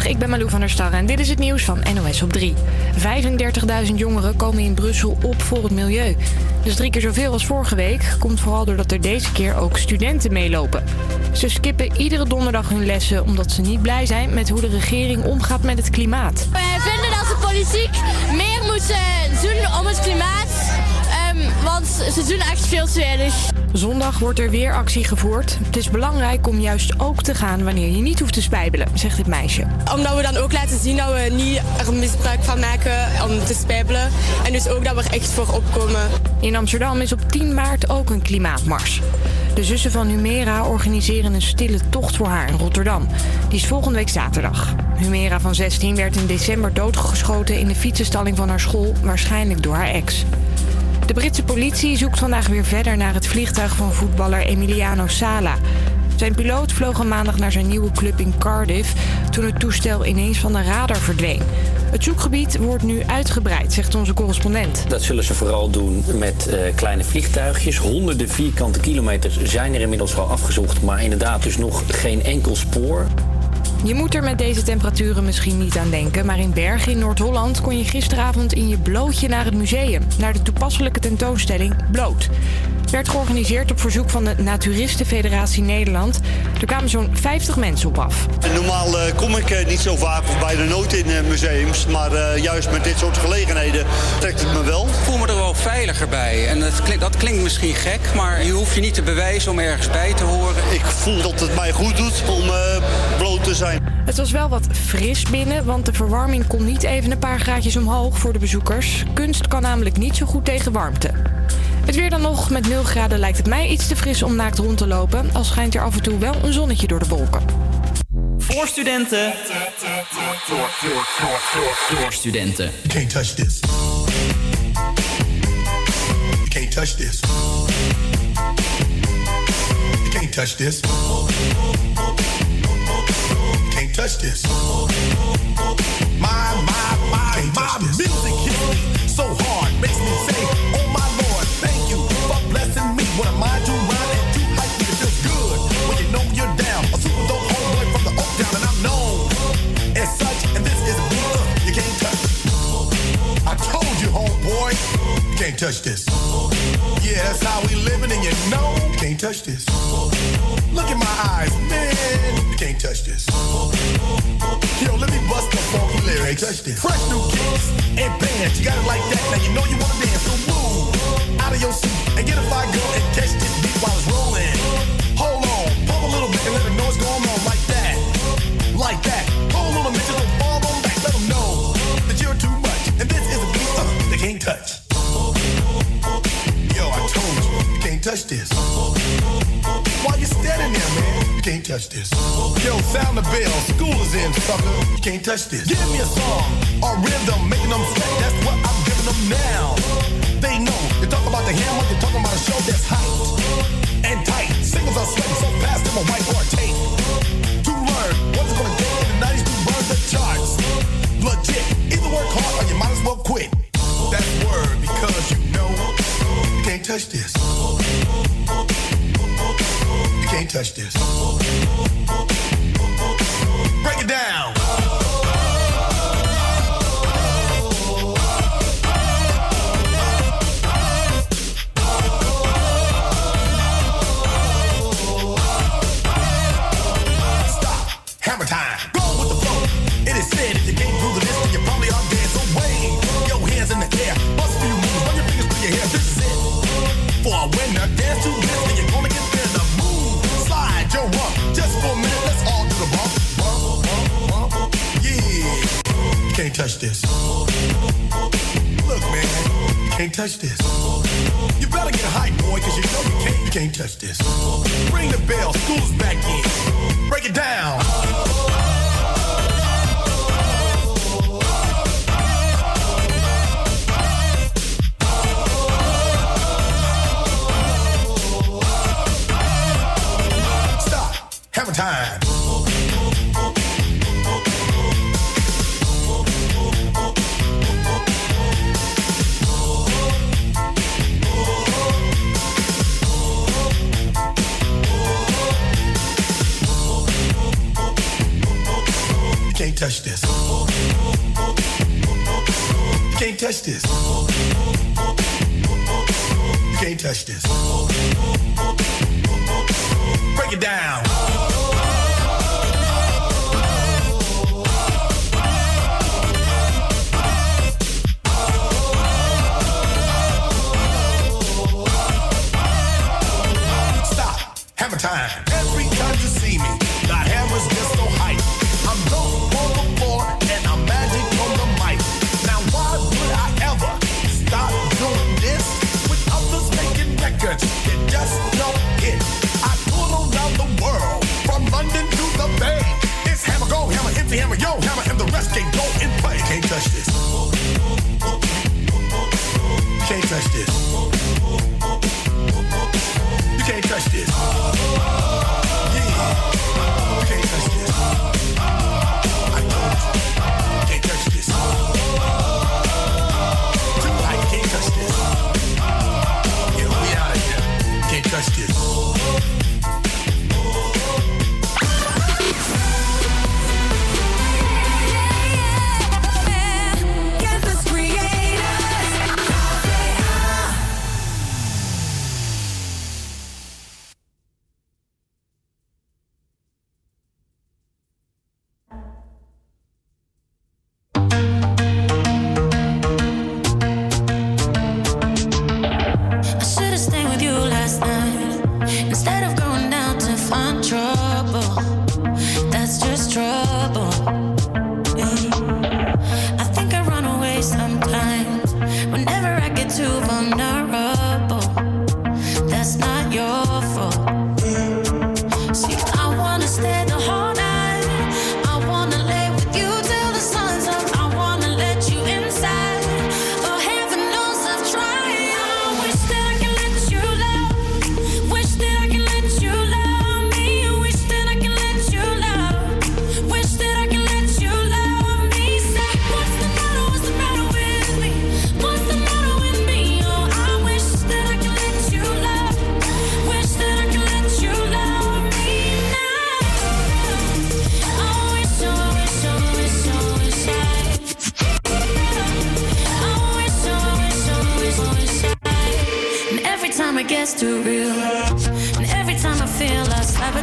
Ik ben Malou van der Starre en dit is het nieuws van NOS op 3. 35.000 jongeren komen in Brussel op voor het milieu. Dus drie keer zoveel als vorige week. Komt vooral doordat er deze keer ook studenten meelopen. Ze skippen iedere donderdag hun lessen omdat ze niet blij zijn met hoe de regering omgaat met het klimaat. Wij vinden dat de politiek meer moet eh, doen om het klimaat. ehm, want ze doen echt veel te weinig. Zondag wordt er weer actie gevoerd. Het is belangrijk om juist ook te gaan wanneer je niet hoeft te spijbelen, zegt dit meisje. Omdat we dan ook laten zien dat we niet er misbruik van maken om te spijbelen. En dus ook dat we er echt voor opkomen. In Amsterdam is op 10 maart ook een klimaatmars. De zussen van Humera organiseren een stille tocht voor haar in Rotterdam. Die is volgende week zaterdag. Humera van 16 werd in december doodgeschoten in de fietsenstalling van haar school, waarschijnlijk door haar ex. De Britse politie zoekt vandaag weer verder naar het vliegtuig van voetballer Emiliano Sala. Zijn piloot vloog een maandag naar zijn nieuwe club in Cardiff toen het toestel ineens van de radar verdween. Het zoekgebied wordt nu uitgebreid, zegt onze correspondent. Dat zullen ze vooral doen met eh, kleine vliegtuigjes. Honderden vierkante kilometers zijn er inmiddels wel afgezocht, maar inderdaad dus nog geen enkel spoor. Je moet er met deze temperaturen misschien niet aan denken, maar in Bergen in Noord-Holland kon je gisteravond in je blootje naar het museum, naar de toepasselijke tentoonstelling Bloot. Werd georganiseerd op verzoek van de Naturistenfederatie Nederland. Er kwamen zo'n 50 mensen op af. Normaal eh, kom ik eh, niet zo vaak of bijna nooit in eh, museums. Maar eh, juist met dit soort gelegenheden trekt het me wel. Ik voel me er wel veiliger bij. En dat klinkt, dat klinkt misschien gek, maar je hoeft je niet te bewijzen om ergens bij te horen. Ik voel dat het mij goed doet om eh, bloot te zijn. Het was wel wat fris binnen, want de verwarming kon niet even een paar graadjes omhoog voor de bezoekers. Kunst kan namelijk niet zo goed tegen warmte. Het weer dan nog. Met 0 graden lijkt het mij iets te fris om naakt rond te lopen. Al schijnt er af en toe wel een zonnetje door de wolken. Voor studenten. Door studenten. You can't touch this. You can't touch this. You can't touch this. You touch this. My, my, my, my music hits me so hard. Makes me say, oh my lord, thank you for blessing me. What am I to rhyme and to hype me? It feels good when you know you're down. A super dope homeboy from the Oak Town and I'm known as such. And this is me. Uh, you can't touch I told you, homeboy, you can't touch this. Yeah, that's how we living, and you know you can't touch this. Look in my eyes, man, you can't touch this. Yo, let me bust the funky lyrics. Touch this. Fresh new kicks and bands, you got it like that. Now you know you wanna dance, so move out of your seat and get a fire girl and catch this beat while it's rolling. Hold on, pump a little bit and let them know what's going on like that, like that. Hold on a minute, just fall on back, let them know that you're too much. And this is a beat uh, they can't touch. Touch this. Why you standing there, man? You can't touch this. Yo, sound the bell, school is in, sucker. You can't touch this. Give me a song or rhythm, making them sweat. That's what I'm giving them now. They know. You talk about the hammer, you're talking about a show that's hyped and tight. Singles are sweating so fast, them a whiteboard tape. To learn what's it gonna take in the 90s to burn the charts. Legit. Either work hard or you might as well quit. Touch this. You can't touch this.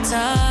time.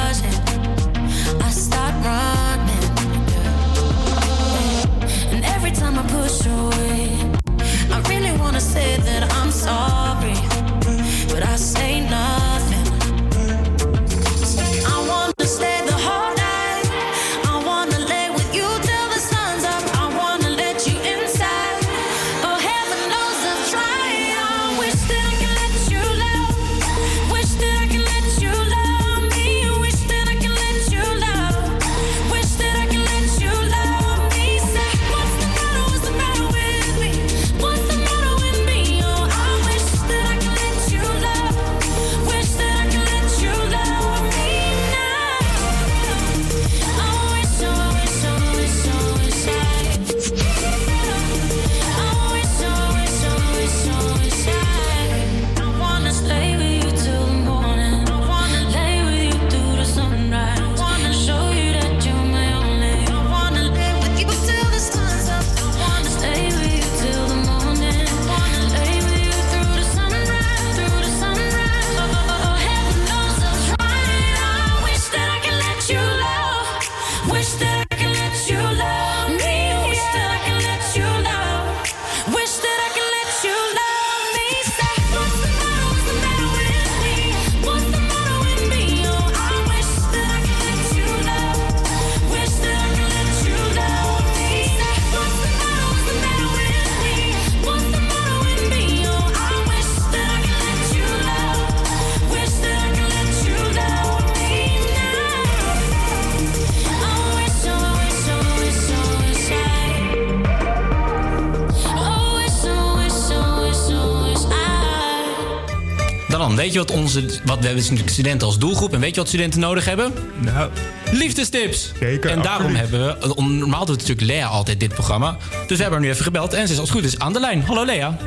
weet je wat onze. Wat, we hebben natuurlijk studenten als doelgroep. En weet je wat studenten nodig hebben? Nou. Liefdestips! Zeker. En daarom hebben we. Normaal doet natuurlijk Lea altijd dit programma. Dus we hebben haar nu even gebeld. En ze is als het goed is aan de lijn. Hallo Lea.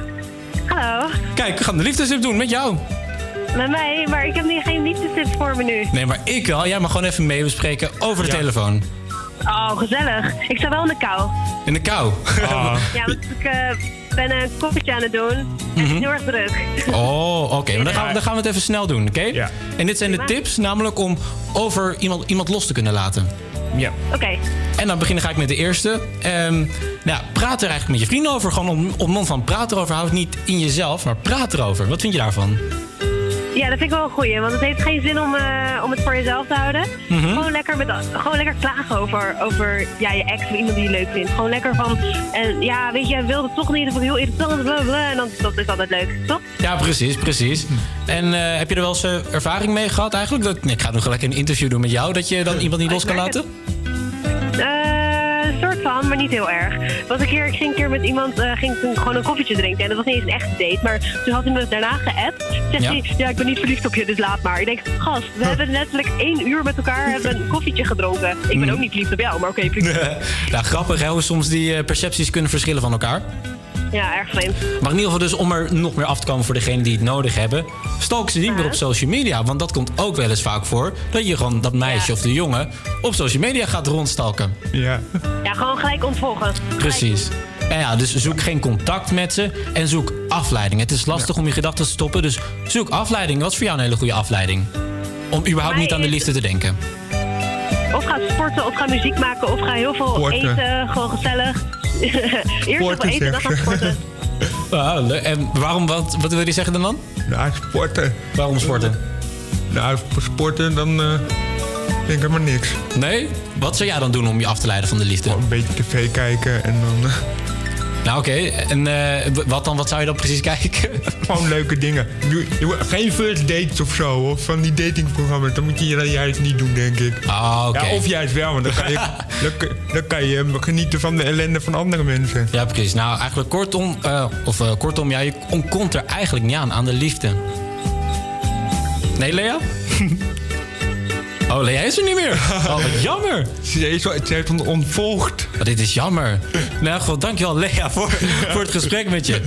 Hallo. Kijk, we gaan de liefdestip doen met jou. Met mij, maar ik heb nu geen liefdestips voor me nu. Nee, maar ik wel. Jij mag gewoon even mee bespreken over de telefoon. Oh, gezellig. Ik sta wel in de kou. In de kou? Ah. Ja, want ik eh, ben een koffietje aan het doen. Het is heel erg druk. Oh, oké. Maar dan gaan, we, dan gaan we het even snel doen, oké? En dit zijn de tips, namelijk om over iemand, iemand los te kunnen laten. Ja. Oké. En dan begin ga ik met de eerste. Ehm, nou, praat er eigenlijk met je vrienden over. Gewoon om, op mond van praat erover. Houd het niet in jezelf, maar praat erover. Wat vind je daarvan? Ja, dat vind ik wel een goeie. Want het heeft geen zin om, eh, om het voor jezelf te houden. Mhm. Gewoon, lekker met, gewoon lekker klagen over, over ja, je ex of iemand die je leuk vindt. Gewoon lekker van, en ja, weet je, wilde het toch niet. Ik heel irritant. Bla, bla, en dan, dat is altijd leuk, toch? Ja, precies, precies. En eh, heb je er wel eens eh, ervaring mee gehad eigenlijk? Dat, nee, ik ga nog gelijk een interview doen met jou. Dat je dan iemand niet los kan laten? Eh, maar niet heel erg. Was een keer, ik ging een keer met iemand uh, ging toen gewoon een koffietje drinken. En dat was niet eens een echte date. Maar toen had hij me daarna geappt. Zegt Ja? hij, ja, ik ben niet verliefd op je, dus laat maar. Ik denk, gast, we hebben letterlijk één uur met elkaar hebben een koffietje gedronken. Ik ben Mhm. ook niet verliefd op jou, maar oké, prima. nou, grappig hè, hoe soms die eh, percepties kunnen verschillen van elkaar. Ja, erg vreemd. Maar in ieder geval dus om er nog meer af te komen voor degenen die het nodig hebben... stalk ze niet meer op social media. Want dat komt ook wel eens vaak voor... dat je gewoon dat meisje of de jongen op social media gaat rondstalken. Ja. Ja, gewoon gelijk ontvolgen. Precies. En ja, dus zoek geen contact met ze en zoek afleiding. Het is lastig om je gedachten te stoppen, dus zoek afleiding. Wat is voor jou een hele goede afleiding? Om überhaupt niet aan de liefde te denken. Of ga sporten, of ga muziek maken, of ga heel veel Sporten. eten. Gewoon gezellig. Eerst eten, dan ga sporten. Ah, en waarom, wat, wat wil je zeggen dan? dan? Nou, sporten. Waarom sporten? Nou, voor sporten dan eh, denk ik maar niks. Nee? Wat zou jij dan doen om je af te leiden van de liefde? een beetje tv kijken en dan... eh, Nou oké, en eh, wat dan? Wat zou je dan precies kijken? Gewoon leuke dingen. Doe- doe- Geen first dates of zo, of van die datingprogramma's. Dan moet je dat juist niet doen, denk ik. Ah, oké. Ja, of juist wel, want dan kan, je, dan, kan je genieten van de ellende van andere mensen. Ja, precies. Nou, eigenlijk kortom, eh, of eh, kortom, ja, je komt er eigenlijk niet aan, aan de liefde. Nee, Lea? Oh, Lea is er niet meer. Oh, wat jammer. Ze is, ze heeft ons ontvolgd. Oh, dit is jammer. Nou, goed, dankjewel Lea voor, voor het gesprek met je.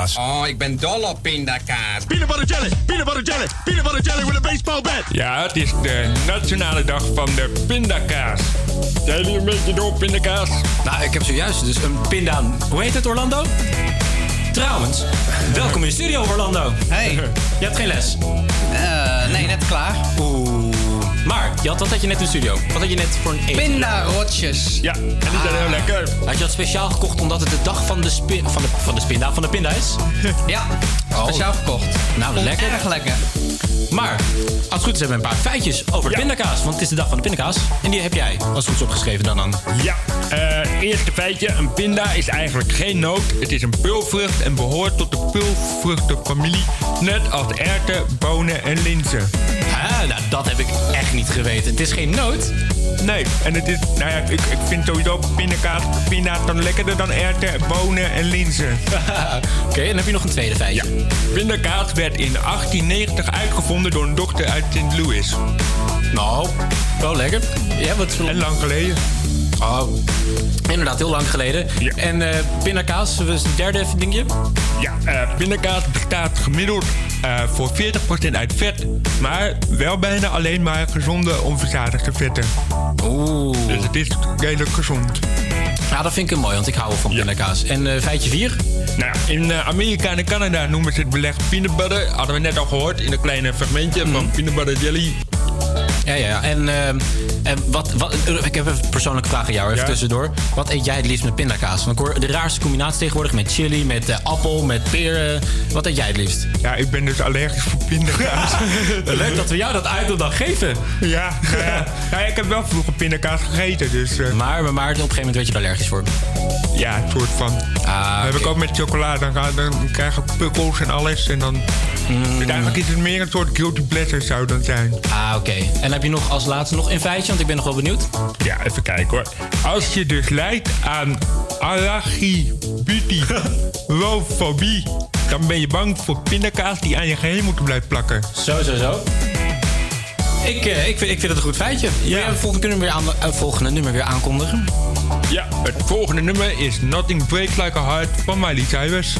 Pindakaas. Oh, ik ben dol op pindakaas. Peanut butter jelly, peanut butter jelly, peanut butter jelly with a baseball bat. Ja, het is de nationale dag van de pindakaas. Zijn jullie een beetje door pindakaas? Nou, ik heb zojuist dus een pinda... Hoe heet het, Orlando? Trouwens, welkom in de studio, Orlando. Hey. Je hebt geen les? Eh, nee, net klaar. Oeh. Maar, je had, wat had je net in de studio? Wat had je net voor een eten? Pindarotjes. Ja, en die zijn heel lekker. Had je dat speciaal gekocht omdat het de dag van de, spin, van de, van de spinda, van de pinda is? Ja, speciaal gekocht. Nou, lekker. Erg lekker. Maar, als het goed is hebben we een paar feitjes over pindakaas. Want het is de dag van de pindakaas. En die heb jij, als het goed is opgeschreven dan aan. Ja, eh, eerste feitje. Een pinda is eigenlijk geen noot. Het is een pulvrucht en behoort tot de pulvruchtenfamilie. Net als erwten, bonen en linzen. Ah, nou, dat heb ik echt niet geweten. Het is geen noot. Nee, en het is, nou ja, ik, ik vind sowieso pindakaas, pinda's dan lekkerder dan erwten, bonen en linzen. Oké, en dan heb je nog een tweede feitje. Ja. Pindakaas werd in 1890 uitgevonden door een dokter uit St. Louis. Nou, wel lekker. Ja, wat En lang geleden. Oh, inderdaad, heel lang geleden. En eh pindakaas, was het derde dingetje? Ja, eh pindakaas bestaat gemiddeld eh, voor 40% uit vet, maar wel bijna alleen maar gezonde onverzadigde vetten. Oeh. Dus het is redelijk gezond. Ja, dat vind ik mooi, want ik hou van pindakaas. En eh, feitje 4? Nou, in eh, Amerika en Canada noemen ze het beleg peanut butter. Hadden we net al gehoord in een kleine fragmentje van peanut butter jelly. Ja, ja, ja. En, ehm, en wat, wat, ik heb een persoonlijke vraag aan jou, even Ja? tussendoor. Wat eet jij het liefst met pindakaas? Want ik hoor de raarste combinatie tegenwoordig met chili, met eh, appel, met peer. eh, wat eet jij het liefst? Ja, ik ben dus allergisch voor pindakaas. Leuk dat we jou dat uit dan geven. Ja, nou ja. ik heb wel vroeger pindakaas gegeten, dus... eh, maar, maar, maar op een gegeven moment werd je er allergisch voor. Ja, een soort van. Ah, heb ik ook met chocola. Dan, ga, dan krijg ik pukkels en alles. En dan... Mm. Eigenlijk is het meer een soort guilty pleasure zou dan zijn. Ah, oké. En heb je nog als laatste nog een feitje? Want ik ben nog wel benieuwd. Ja, even kijken hoor. Als je dus lijdt aan allergiebutyrofobie... dan ben je bang voor pindakaas die aan je geheel moeten blijven plakken. Zo, zo, zo. Ik, eh, ik, vind, ik vind het een goed feitje. Ja. Het volgende, nummer weer aan, eh, volgende nummer weer aankondigen? Ja, het volgende nummer is Nothing Breaks Like a Heart van Miley Cyrus.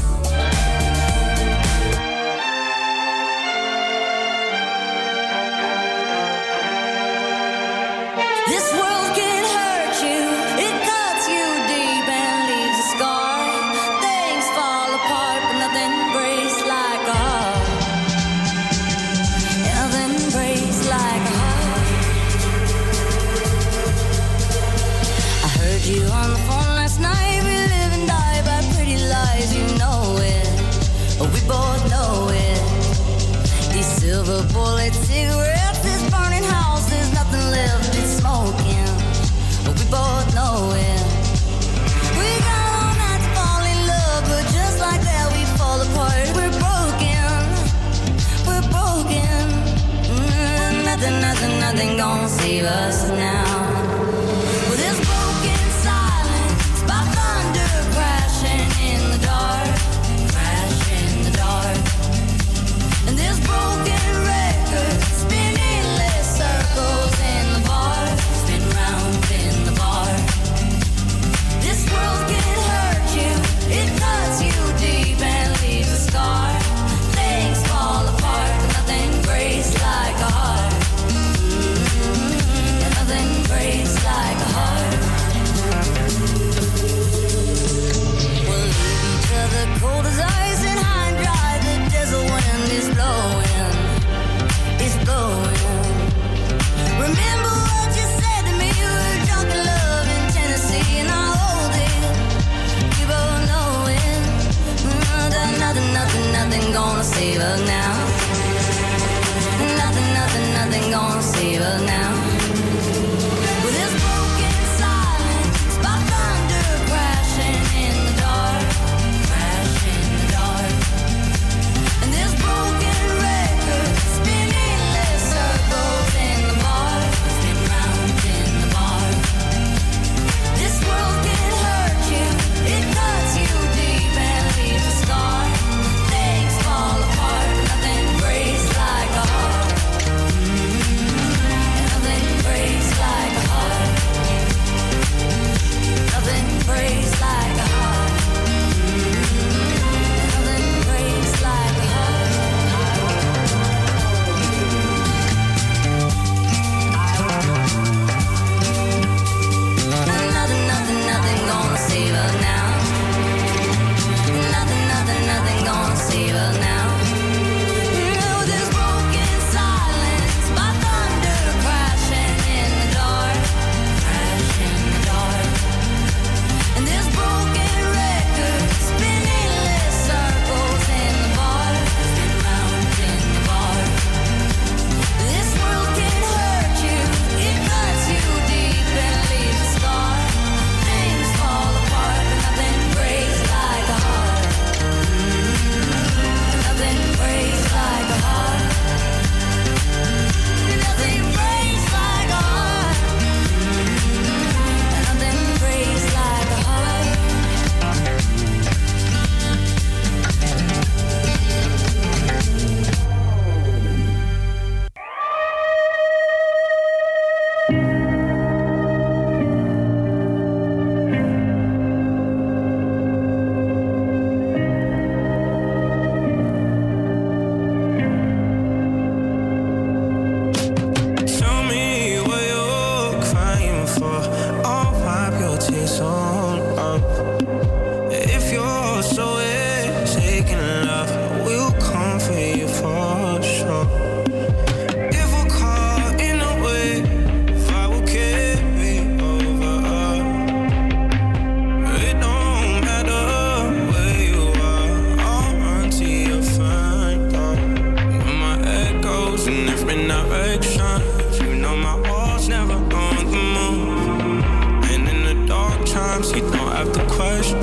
Don't have to question.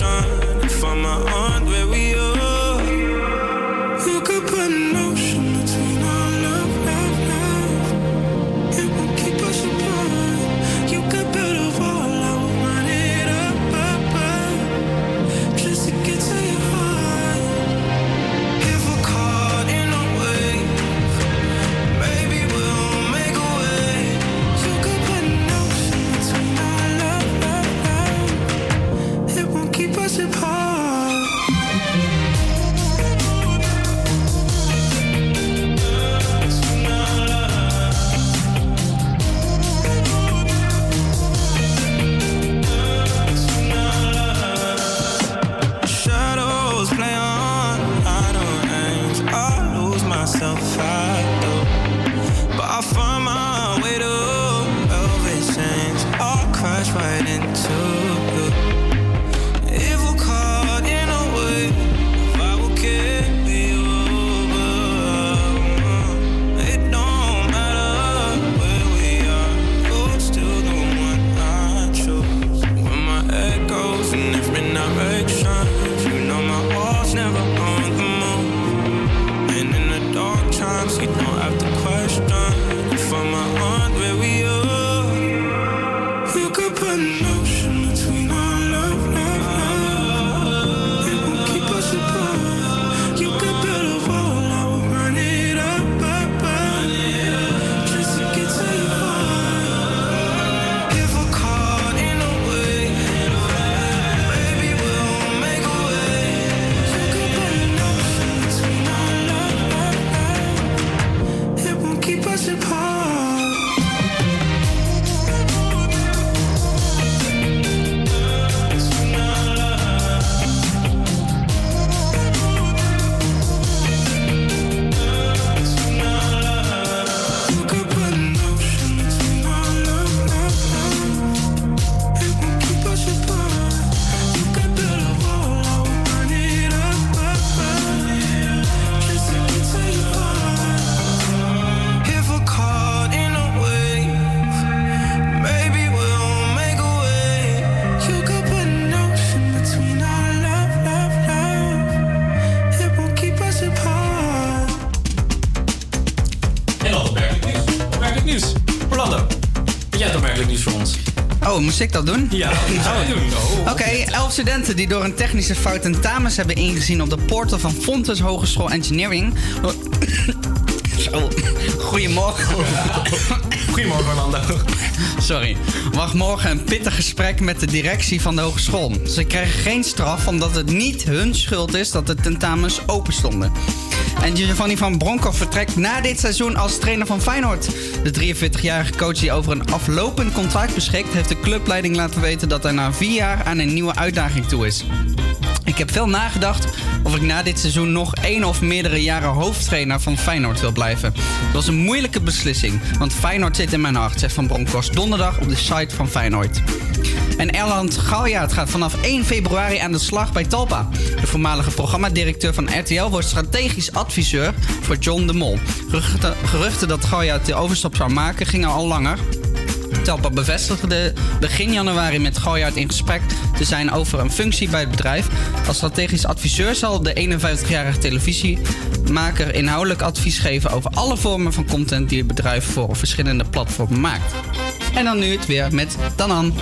If I'm on where we moest ik dat doen? Ja, dat doen. Oh. Oké, elf studenten die door een technische fout tentamens hebben ingezien op de portal van Fontes Hogeschool Engineering. Zo, goedemorgen. Goedemorgen, Orlando. Sorry. Wacht morgen een pittig gesprek met de directie van de hogeschool. Ze krijgen geen straf omdat het niet hun schuld is dat de tentamens open stonden. En Giovanni van Bronckhorst vertrekt na dit seizoen als trainer van Feyenoord. De 43-jarige coach die over een aflopend contract beschikt... heeft de clubleiding laten weten dat hij na vier jaar aan een nieuwe uitdaging toe is. Ik heb veel nagedacht of ik na dit seizoen nog één of meerdere jaren hoofdtrainer van Feyenoord wil blijven. Het was een moeilijke beslissing, want Feyenoord zit in mijn hart, zegt Van Bronckhorst donderdag op de site van Feyenoord. En Erland Galjaard gaat vanaf 1 februari aan de slag bij Talpa. De voormalige programmadirecteur van RTL wordt strategisch adviseur voor John de Mol. Geruchten, dat Galjaard de overstap zou maken gingen al langer. Telpa bevestigde begin januari met Galjaard in gesprek te zijn over een functie bij het bedrijf. Als strategisch adviseur zal de 51-jarige televisiemaker inhoudelijk advies geven over alle vormen van content die het bedrijf voor verschillende platformen maakt. En dan nu het weer met Danan.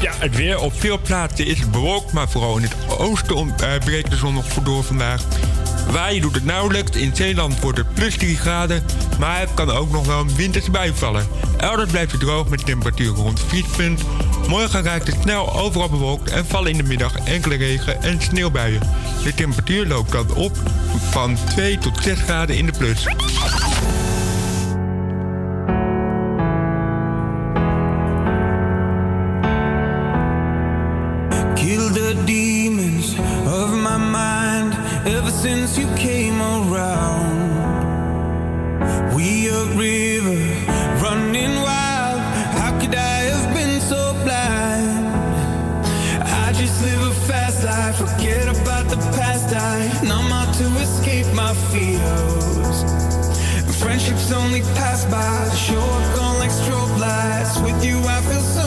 Ja, het weer op veel plaatsen is bewolkt, maar vooral in het oosten eh, breekt de zon nog door vandaag. Waaien doet het nauwelijks, in Zeeland wordt het plus 3 graden, maar het kan ook nog wel een winterse bui vallen. Elders blijft het droog met temperaturen rond het vriespunt. Morgen raakt het snel overal bewolkt en vallen in de middag enkele regen- en sneeuwbuien. De temperatuur loopt dan op van 2 tot 6 graden in de plus. Since you came around. We a river running wild. How could I have been so blind? I just live a fast life, forget about the past. I numb out to escape my fears. Friendships only pass by, show up gone like strobe lights. With you, I feel something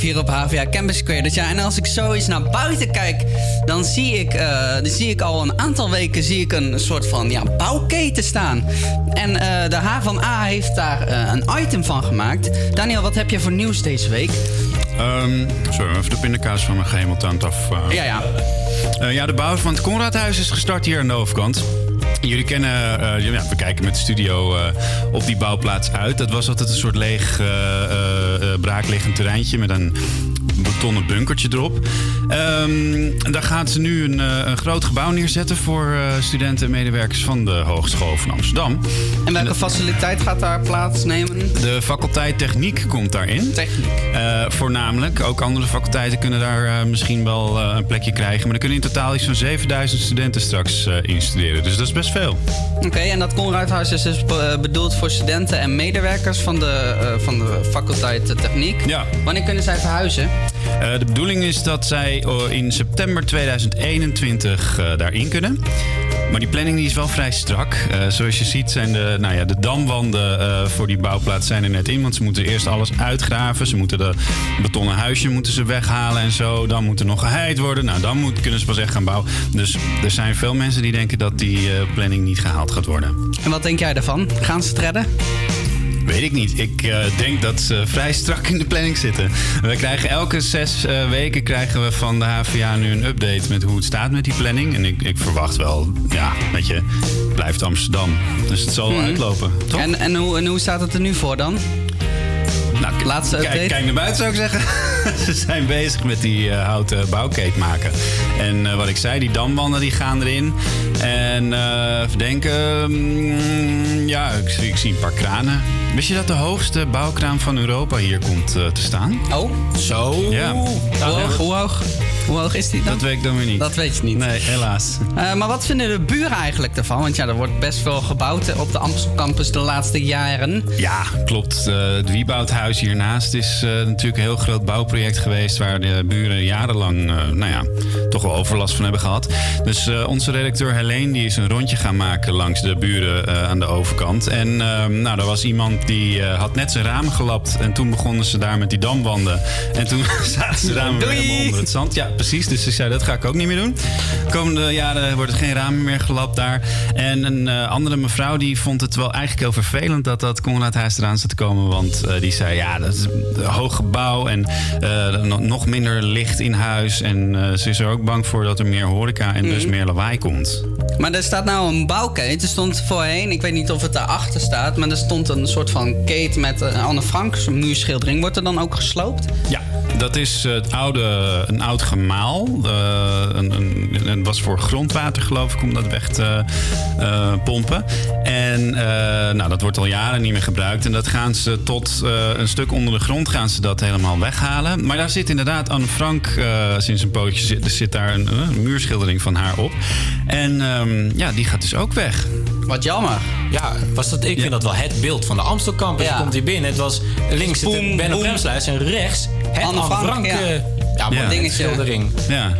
Hier op HVA Campus Credit. Ja, en als ik zo eens naar buiten kijk, dan zie ik, eh, dan zie ik al een aantal weken zie ik een soort van ja, bouwketen staan. En eh, de H van A heeft daar eh, een item van gemaakt. Daniel, wat heb je voor nieuws deze week? Ehm sorry, even de pindakaas van mijn gehemeltand af. Ja, ja. Ja, de bouw van het Conradhuis is gestart hier aan de overkant. Jullie kennen, eh, we kijken met de studio eh, op die bouwplaats uit. Dat was altijd een soort leeg, eh, braakliggend terreintje met een betonnen bunkertje erop. Ehm, daar gaan ze nu een, eh, een groot gebouw neerzetten voor eh, studenten en medewerkers van de Hogeschool van Amsterdam. En welke faciliteit gaat daar plaatsnemen? De faculteit Techniek komt daarin. Techniek. Eh, voornamelijk. Ook andere faculteiten kunnen daar misschien wel een plekje krijgen. Maar er kunnen in totaal iets van 7000 studenten straks instuderen. Dus dat is best veel. Oké, en dat Conradhuis is dus be- bedoeld voor studenten en medewerkers van de, van de faculteit Techniek. Ja. Wanneer kunnen zij verhuizen? Eh, de bedoeling is dat zij oh, in september 2021 eh, daarin kunnen. Maar die planning die is wel vrij strak. Eh, zoals je ziet zijn de, nou ja, de damwanden eh, voor die bouwplaats zijn er net in. Want ze moeten eerst alles uitgraven. Ze moeten de betonnen huisje moeten ze weghalen en zo. Dan moet er nog geheid worden. Nou, dan moet, kunnen ze pas echt gaan bouwen. Dus er zijn veel mensen die denken dat die eh, planning niet gehaald gaat worden. En wat denk jij daarvan? Gaan ze het redden? Weet ik niet. Ik eh, denk dat ze vrij strak in de planning zitten. We krijgen elke zes eh, weken krijgen we van de HVA nu een update met hoe het staat met die planning. En ik, ik verwacht wel, ja, weet je, blijft Amsterdam. Dus het zal wel uitlopen. Toch? En, en, hoe, en hoe staat het er nu voor dan? Nou, Laatste update? Kijk, kijk naar buiten zou ik zeggen. Ze zijn bezig met die eh, houten bouwkeet maken. En eh, wat ik zei, die damwanden die gaan erin. En eh even denken, mm, ja, ik, zie- ik zie een paar kranen. Wist je dat de hoogste bouwkraan van Europa hier komt te staan? Oh, zo. Ja. Hoe hoog, hoe hoog? Is die dan? Dat weet ik dan weer niet. Dat weet je niet. Nee, helaas. Eh, maar wat vinden de buren eigenlijk ervan? Want ja, er wordt best veel gebouwd op de Amstel Campus de laatste jaren. Ja, klopt. Eh, het Wieboudhuis hiernaast is eh, natuurlijk een heel groot bouwproject geweest... waar de buren jarenlang, nou ja, toch wel overlast van hebben gehad. Dus onze redacteur Helene die is een rondje gaan maken langs de buren aan de overkant. En eh, nou, er was iemand die had net zijn ramen gelapt... en toen begonnen ze daar met die damwanden. En toen zaten ze ramen weer helemaal onder het zand. Ja, precies. Dus ik zei, dat ga ik ook niet meer doen. De komende jaren wordt er geen ramen meer gelapt daar. En een eh, andere mevrouw die vond het wel eigenlijk heel vervelend... dat dat Conradhuis eraan zat te komen. Want eh, die zei, ja, dat is een hoog gebouw en eh, nog- minder licht in huis. En ze is er ook bang voor dat er meer horeca en dus Mhm. meer lawaai komt. Maar er staat nou een bouwketen. Er stond voorheen, ik weet niet of het daarachter staat... maar er stond een soort van keten met een Anne Frank muurschildering. Wordt er dan ook gesloopt? Ja, Dat is het oude, een oud gemaal. Eh, een, een, het was voor grondwater, geloof ik, om dat weg te eh, pompen. En eh, nou, dat wordt al jaren niet meer gebruikt. En dat gaan ze tot eh, een stuk onder de grond gaan ze dat helemaal weghalen. Maar daar zit inderdaad Anne Frank eh, sinds een pootje zit, er zit daar een, een muurschildering van haar op. En ehm, ja, die gaat dus ook weg. Wat jammer. Ja, was dat, ik vind dat wel het beeld van de Amstel Campus. Ja. Je komt hier binnen. Het was links zit Boem, Ben op en rechts het Anne Anne Frank, Frank. ja. eh, ja, Ja. ja. schildering. Ja.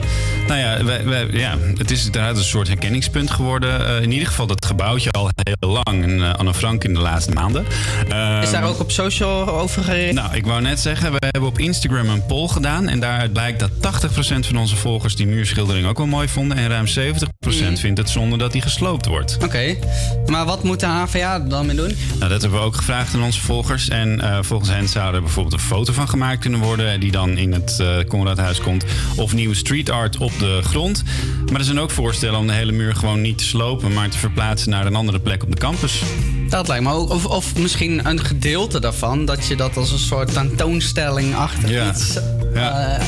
Nou ja, wij, wij- ja, het is inderdaad een soort herkenningspunt geworden. Eh, in ieder geval dat gebouwtje al heel lang. En eh, Anne Frank in de laatste maanden. Ehm, Is daar ook op social over gericht? Nou, ik wou net zeggen, we hebben op Instagram een poll gedaan. En daaruit blijkt dat 80% van onze volgers die muurschildering ook wel mooi vonden. En ruim 70% vindt het zonde dat die gesloopt wordt. Oké, maar wat moet de HVA er dan mee doen? Nou, dat hebben we ook gevraagd aan onze volgers. En eh, volgens hen zou er bijvoorbeeld een foto van gemaakt kunnen worden... die dan in het Conradhuis komt. Of nieuwe street art op de grond. Maar er zijn ook voorstellen om de hele muur gewoon niet te slopen... maar te verplaatsen naar een andere plek op de campus. Dat lijkt me ook. Of, of misschien een gedeelte daarvan. Dat je dat als een soort tentoonstelling achter Ja. iets... Ja. eh,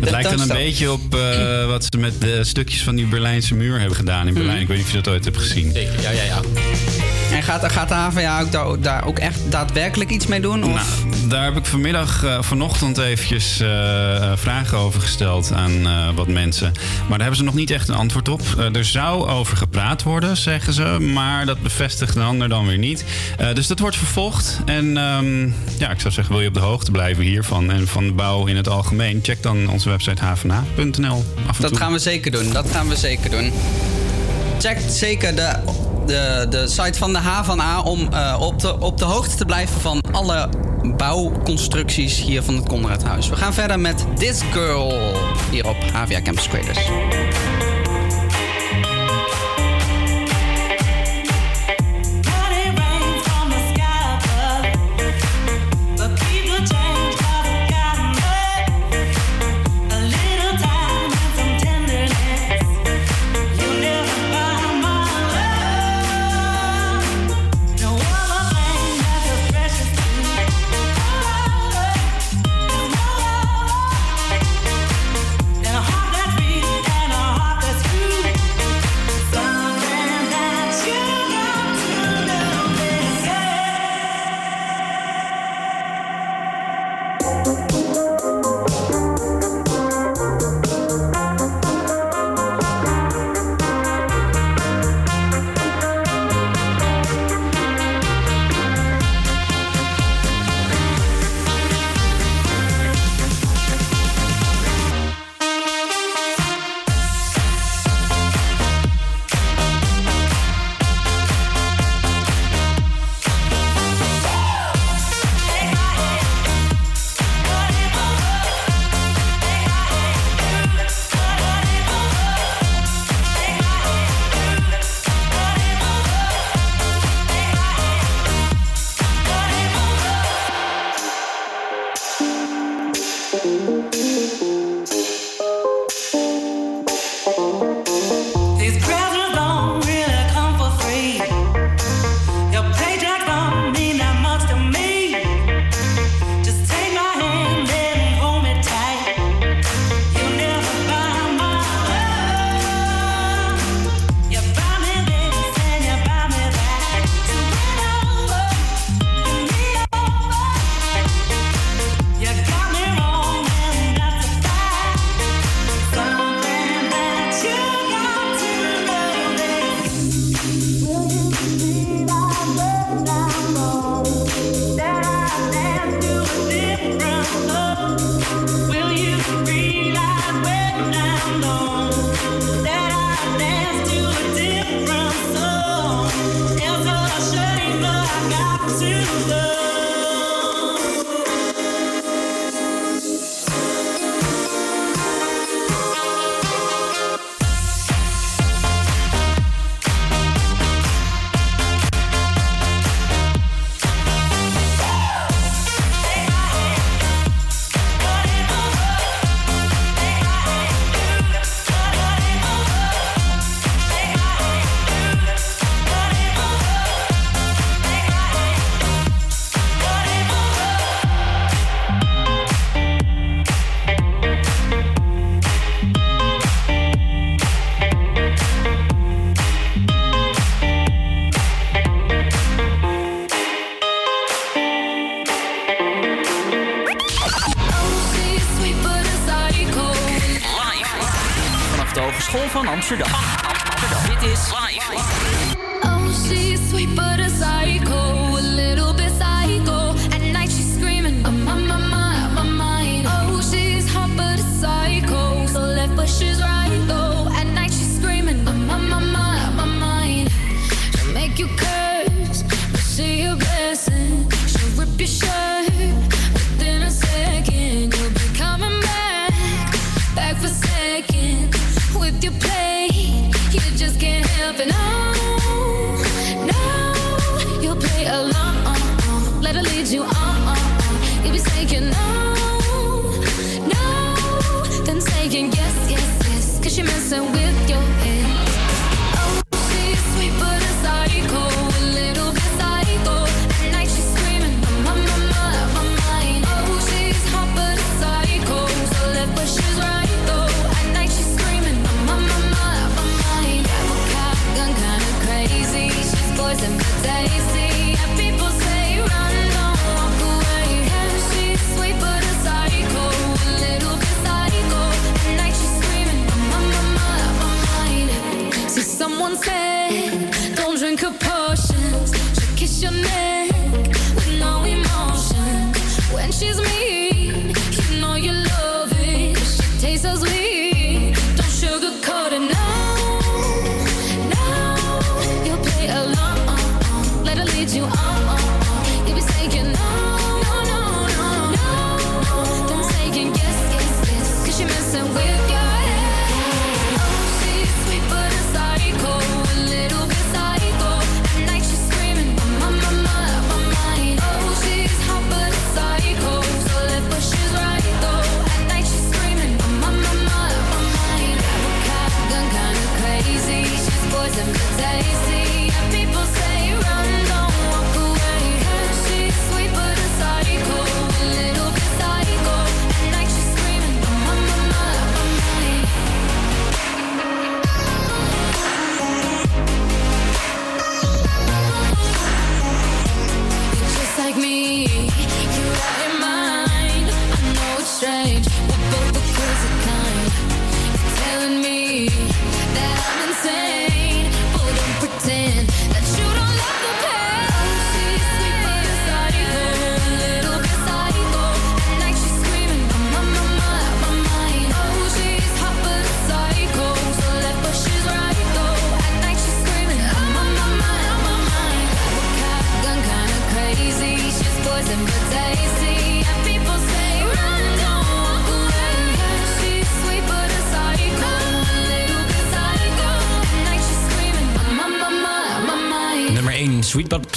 Het lijkt dan een beetje op eh, wat ze met de stukjes van die Berlijnse muur hebben gedaan in Berlijn. Mhm. Ik weet niet of je dat ooit hebt gezien. Zeker, ja, ja, ja. En gaat, gaat de HVA ook daar, daar ook echt daadwerkelijk iets mee doen? Of? Nou, daar heb ik vanmiddag, eh, vanochtend eventjes eh, eh, vragen over gesteld aan eh, wat mensen. Maar daar hebben ze nog niet echt een antwoord op. Eh, er zou over gepraat worden, zeggen ze. Maar dat bevestigt de ander dan weer niet. Eh, dus dat wordt vervolgd. En ehm, ja, ik zou zeggen, wil je op de hoogte blijven hiervan en van de bouw in het algemeen? Check dan onze website hvna.nl. En Dat gaan we zeker doen. Dat gaan we zeker doen. Check zeker de, de, de site van de HVA om eh, op, de, op de hoogte te blijven van alle bouwconstructies hier van het Conradhuis. We gaan verder met This Girl hier op HVA Campus Creators.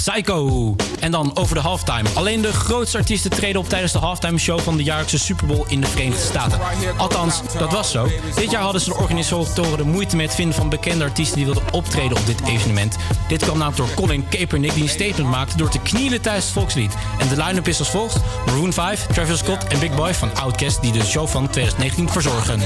Psycho. En dan over de halftime. Alleen de grootste artiesten treden op tijdens de halftime show van de jaarlijkse Super Bowl in de Verenigde Staten. Althans, dat was zo. Dit jaar hadden ze de organisatoren de moeite met vinden van bekende artiesten die wilden optreden op dit evenement. Dit kwam namelijk door Colin Kaepernick die een statement maakte door te knielen tijdens het volkslied. En de line-up is als volgt: Maroon 5, Travis Scott en Big Boy van Outkast die de show van 2019 verzorgen.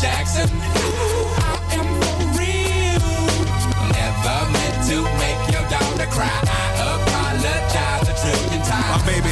Jackson. Ooh, I am for real. Never meant to make your daughter cry.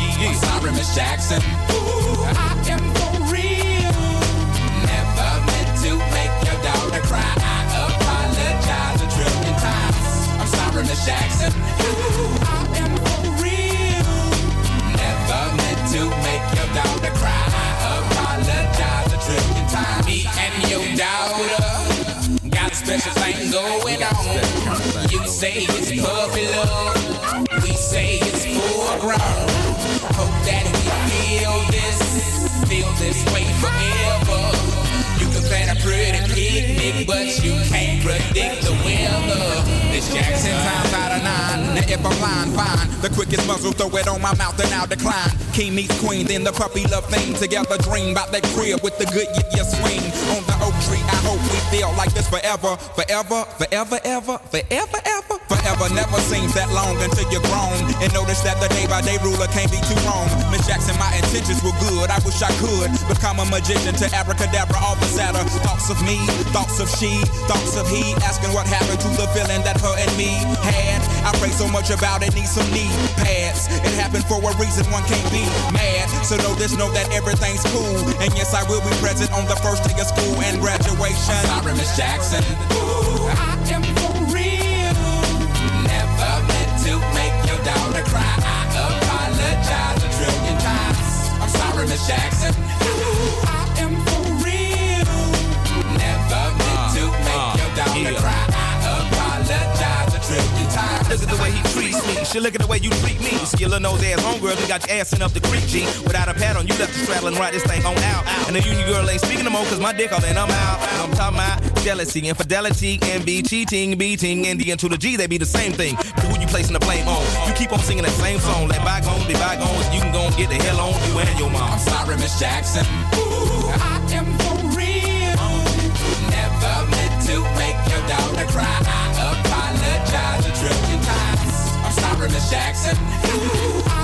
Yeah, I'm sorry, Miss Jackson. Ooh, I am for real. Never meant to make your daughter cry. I apologize a trillion times. I'm sorry, Miss Jackson. Ooh, I am for real. Never meant to make your daughter cry. I apologize a trillion times. Me and your daughter got a special thing going on. You say it's puppy love. We say it's full grown. Hope that we feel this, feel this way forever. You can plan a pretty picnic, but you can't predict the weather. This Jackson times out of nine. Now if a line. Fine, the quickest muzzle, throw it on my mouth and I'll decline. King meets queen, then the puppy love thing. Together dream about that crib with the good yeah, yeah swing. On the oak tree, I hope we feel like this forever. Forever, forever, ever, forever, ever. Forever never seems that long until you're grown. And notice that the day by day ruler can't be too wrong. Miss Jackson, my intentions were good. I wish I could become a magician to abracadabra, all the sadder. Thoughts of me, thoughts of she, thoughts of he. Asking what happened to the feeling that her and me had. I pray so much about it, need some knee pads. It happened for a reason, one can't be mad. So know this, know that everything's cool. And yes, I will be present on the first day of school and graduation. I'm sorry, Miss Jackson. Ooh, I am Miss Jackson. Ooh, I am for real. Never meant to uh, make uh, your daughter cry. I apologize a trillion times. Look at the way he treats me. Shit, look at the way you treat me. Skillin' nose ass homegirl, you got your ass in up the creek, G. Without a pad on, you left the straddle and ride this thing on out. And the union girl ain't speaking no more, cause my dick all in, I'm out. I'm talking about jealousy, infidelity, envy, cheating, beating, and the N to the G, they be the same thing. But who you placing the blame on? You keep on singing that same song. Let bygones be bygones, you can go and get the hell on you and your mom. I'm sorry, Miss Jackson. Ooh, I am for real. Never meant to make your daughter cry. I apologize a trillion times. I'm sorry, Miss Jackson. Ooh,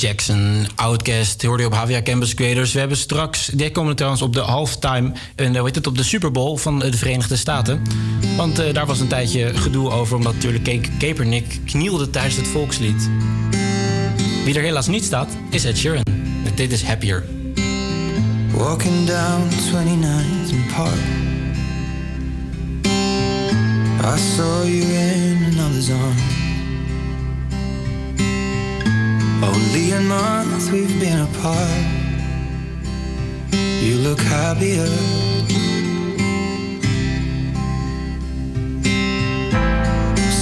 Jackson, Outcast, hoorde je op Havia Campus Creators. We hebben straks, die komen trouwens op de halftime, en hoe heet het, op de Super Bowl van de Verenigde Staten. Want eh, daar was een tijdje gedoe over, omdat natuurlijk Ka- Kaepernick knielde tijdens het volkslied. Wie er helaas niet staat, is Ed Sheeran. Dit is Happier. Walking down 29th and Park. I saw you in another's arms. Only a month we've been apart. You look happier.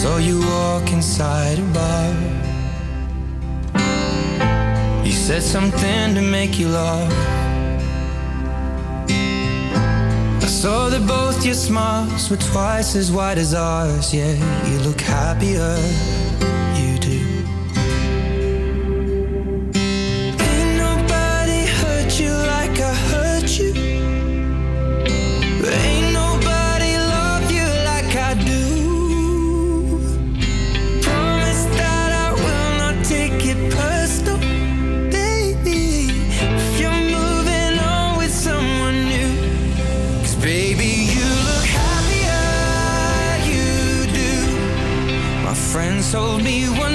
Saw you walk inside a bar. You said something to make you laugh. I saw that both your smiles were twice as wide as ours. Yeah, you look happier. Told me one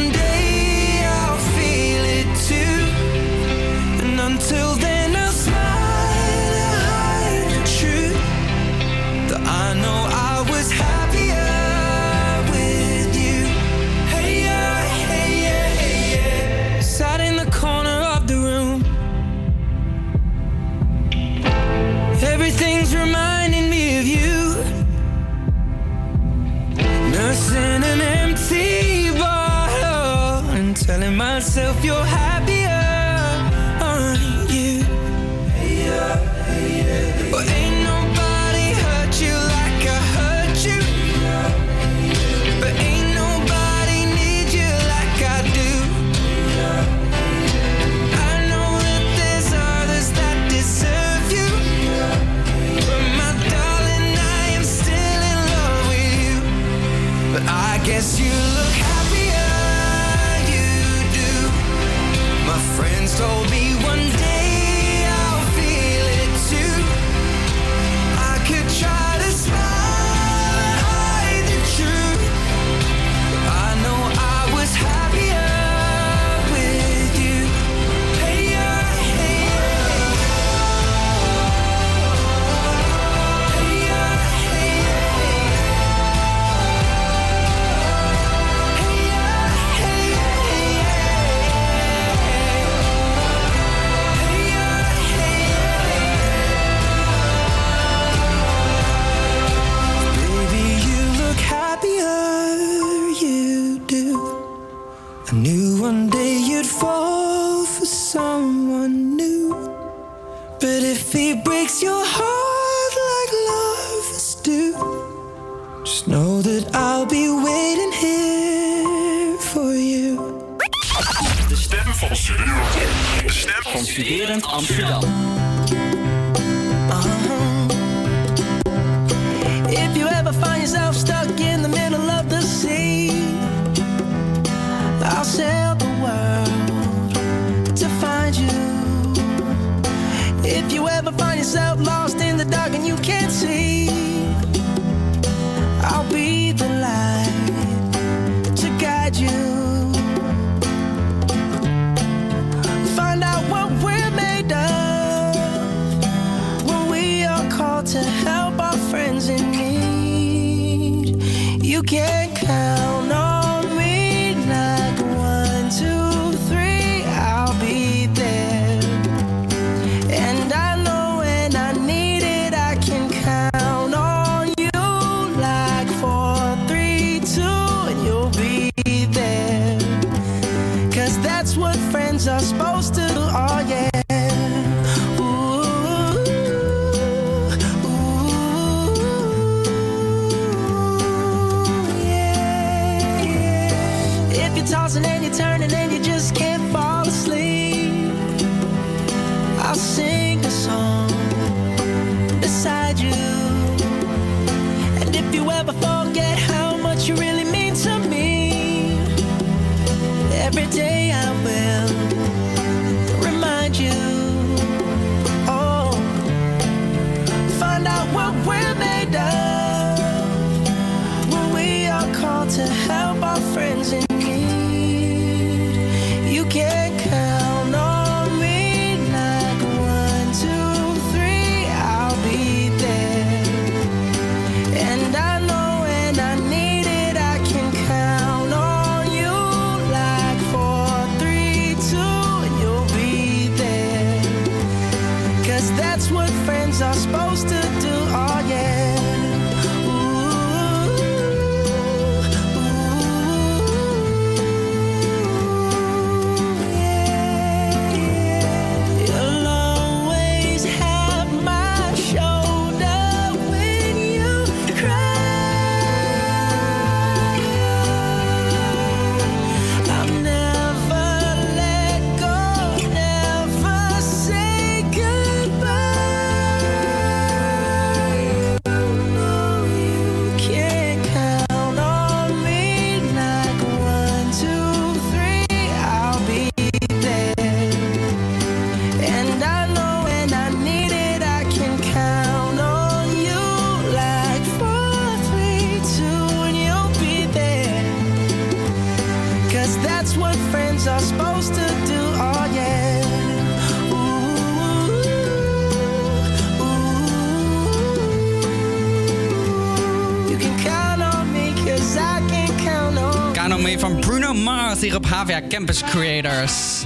Campus Creators.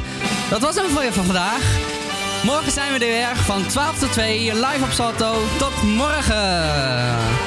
Dat was hem voor je van vandaag. Morgen zijn we er weer van 12 tot 2 live op Salto. Tot morgen!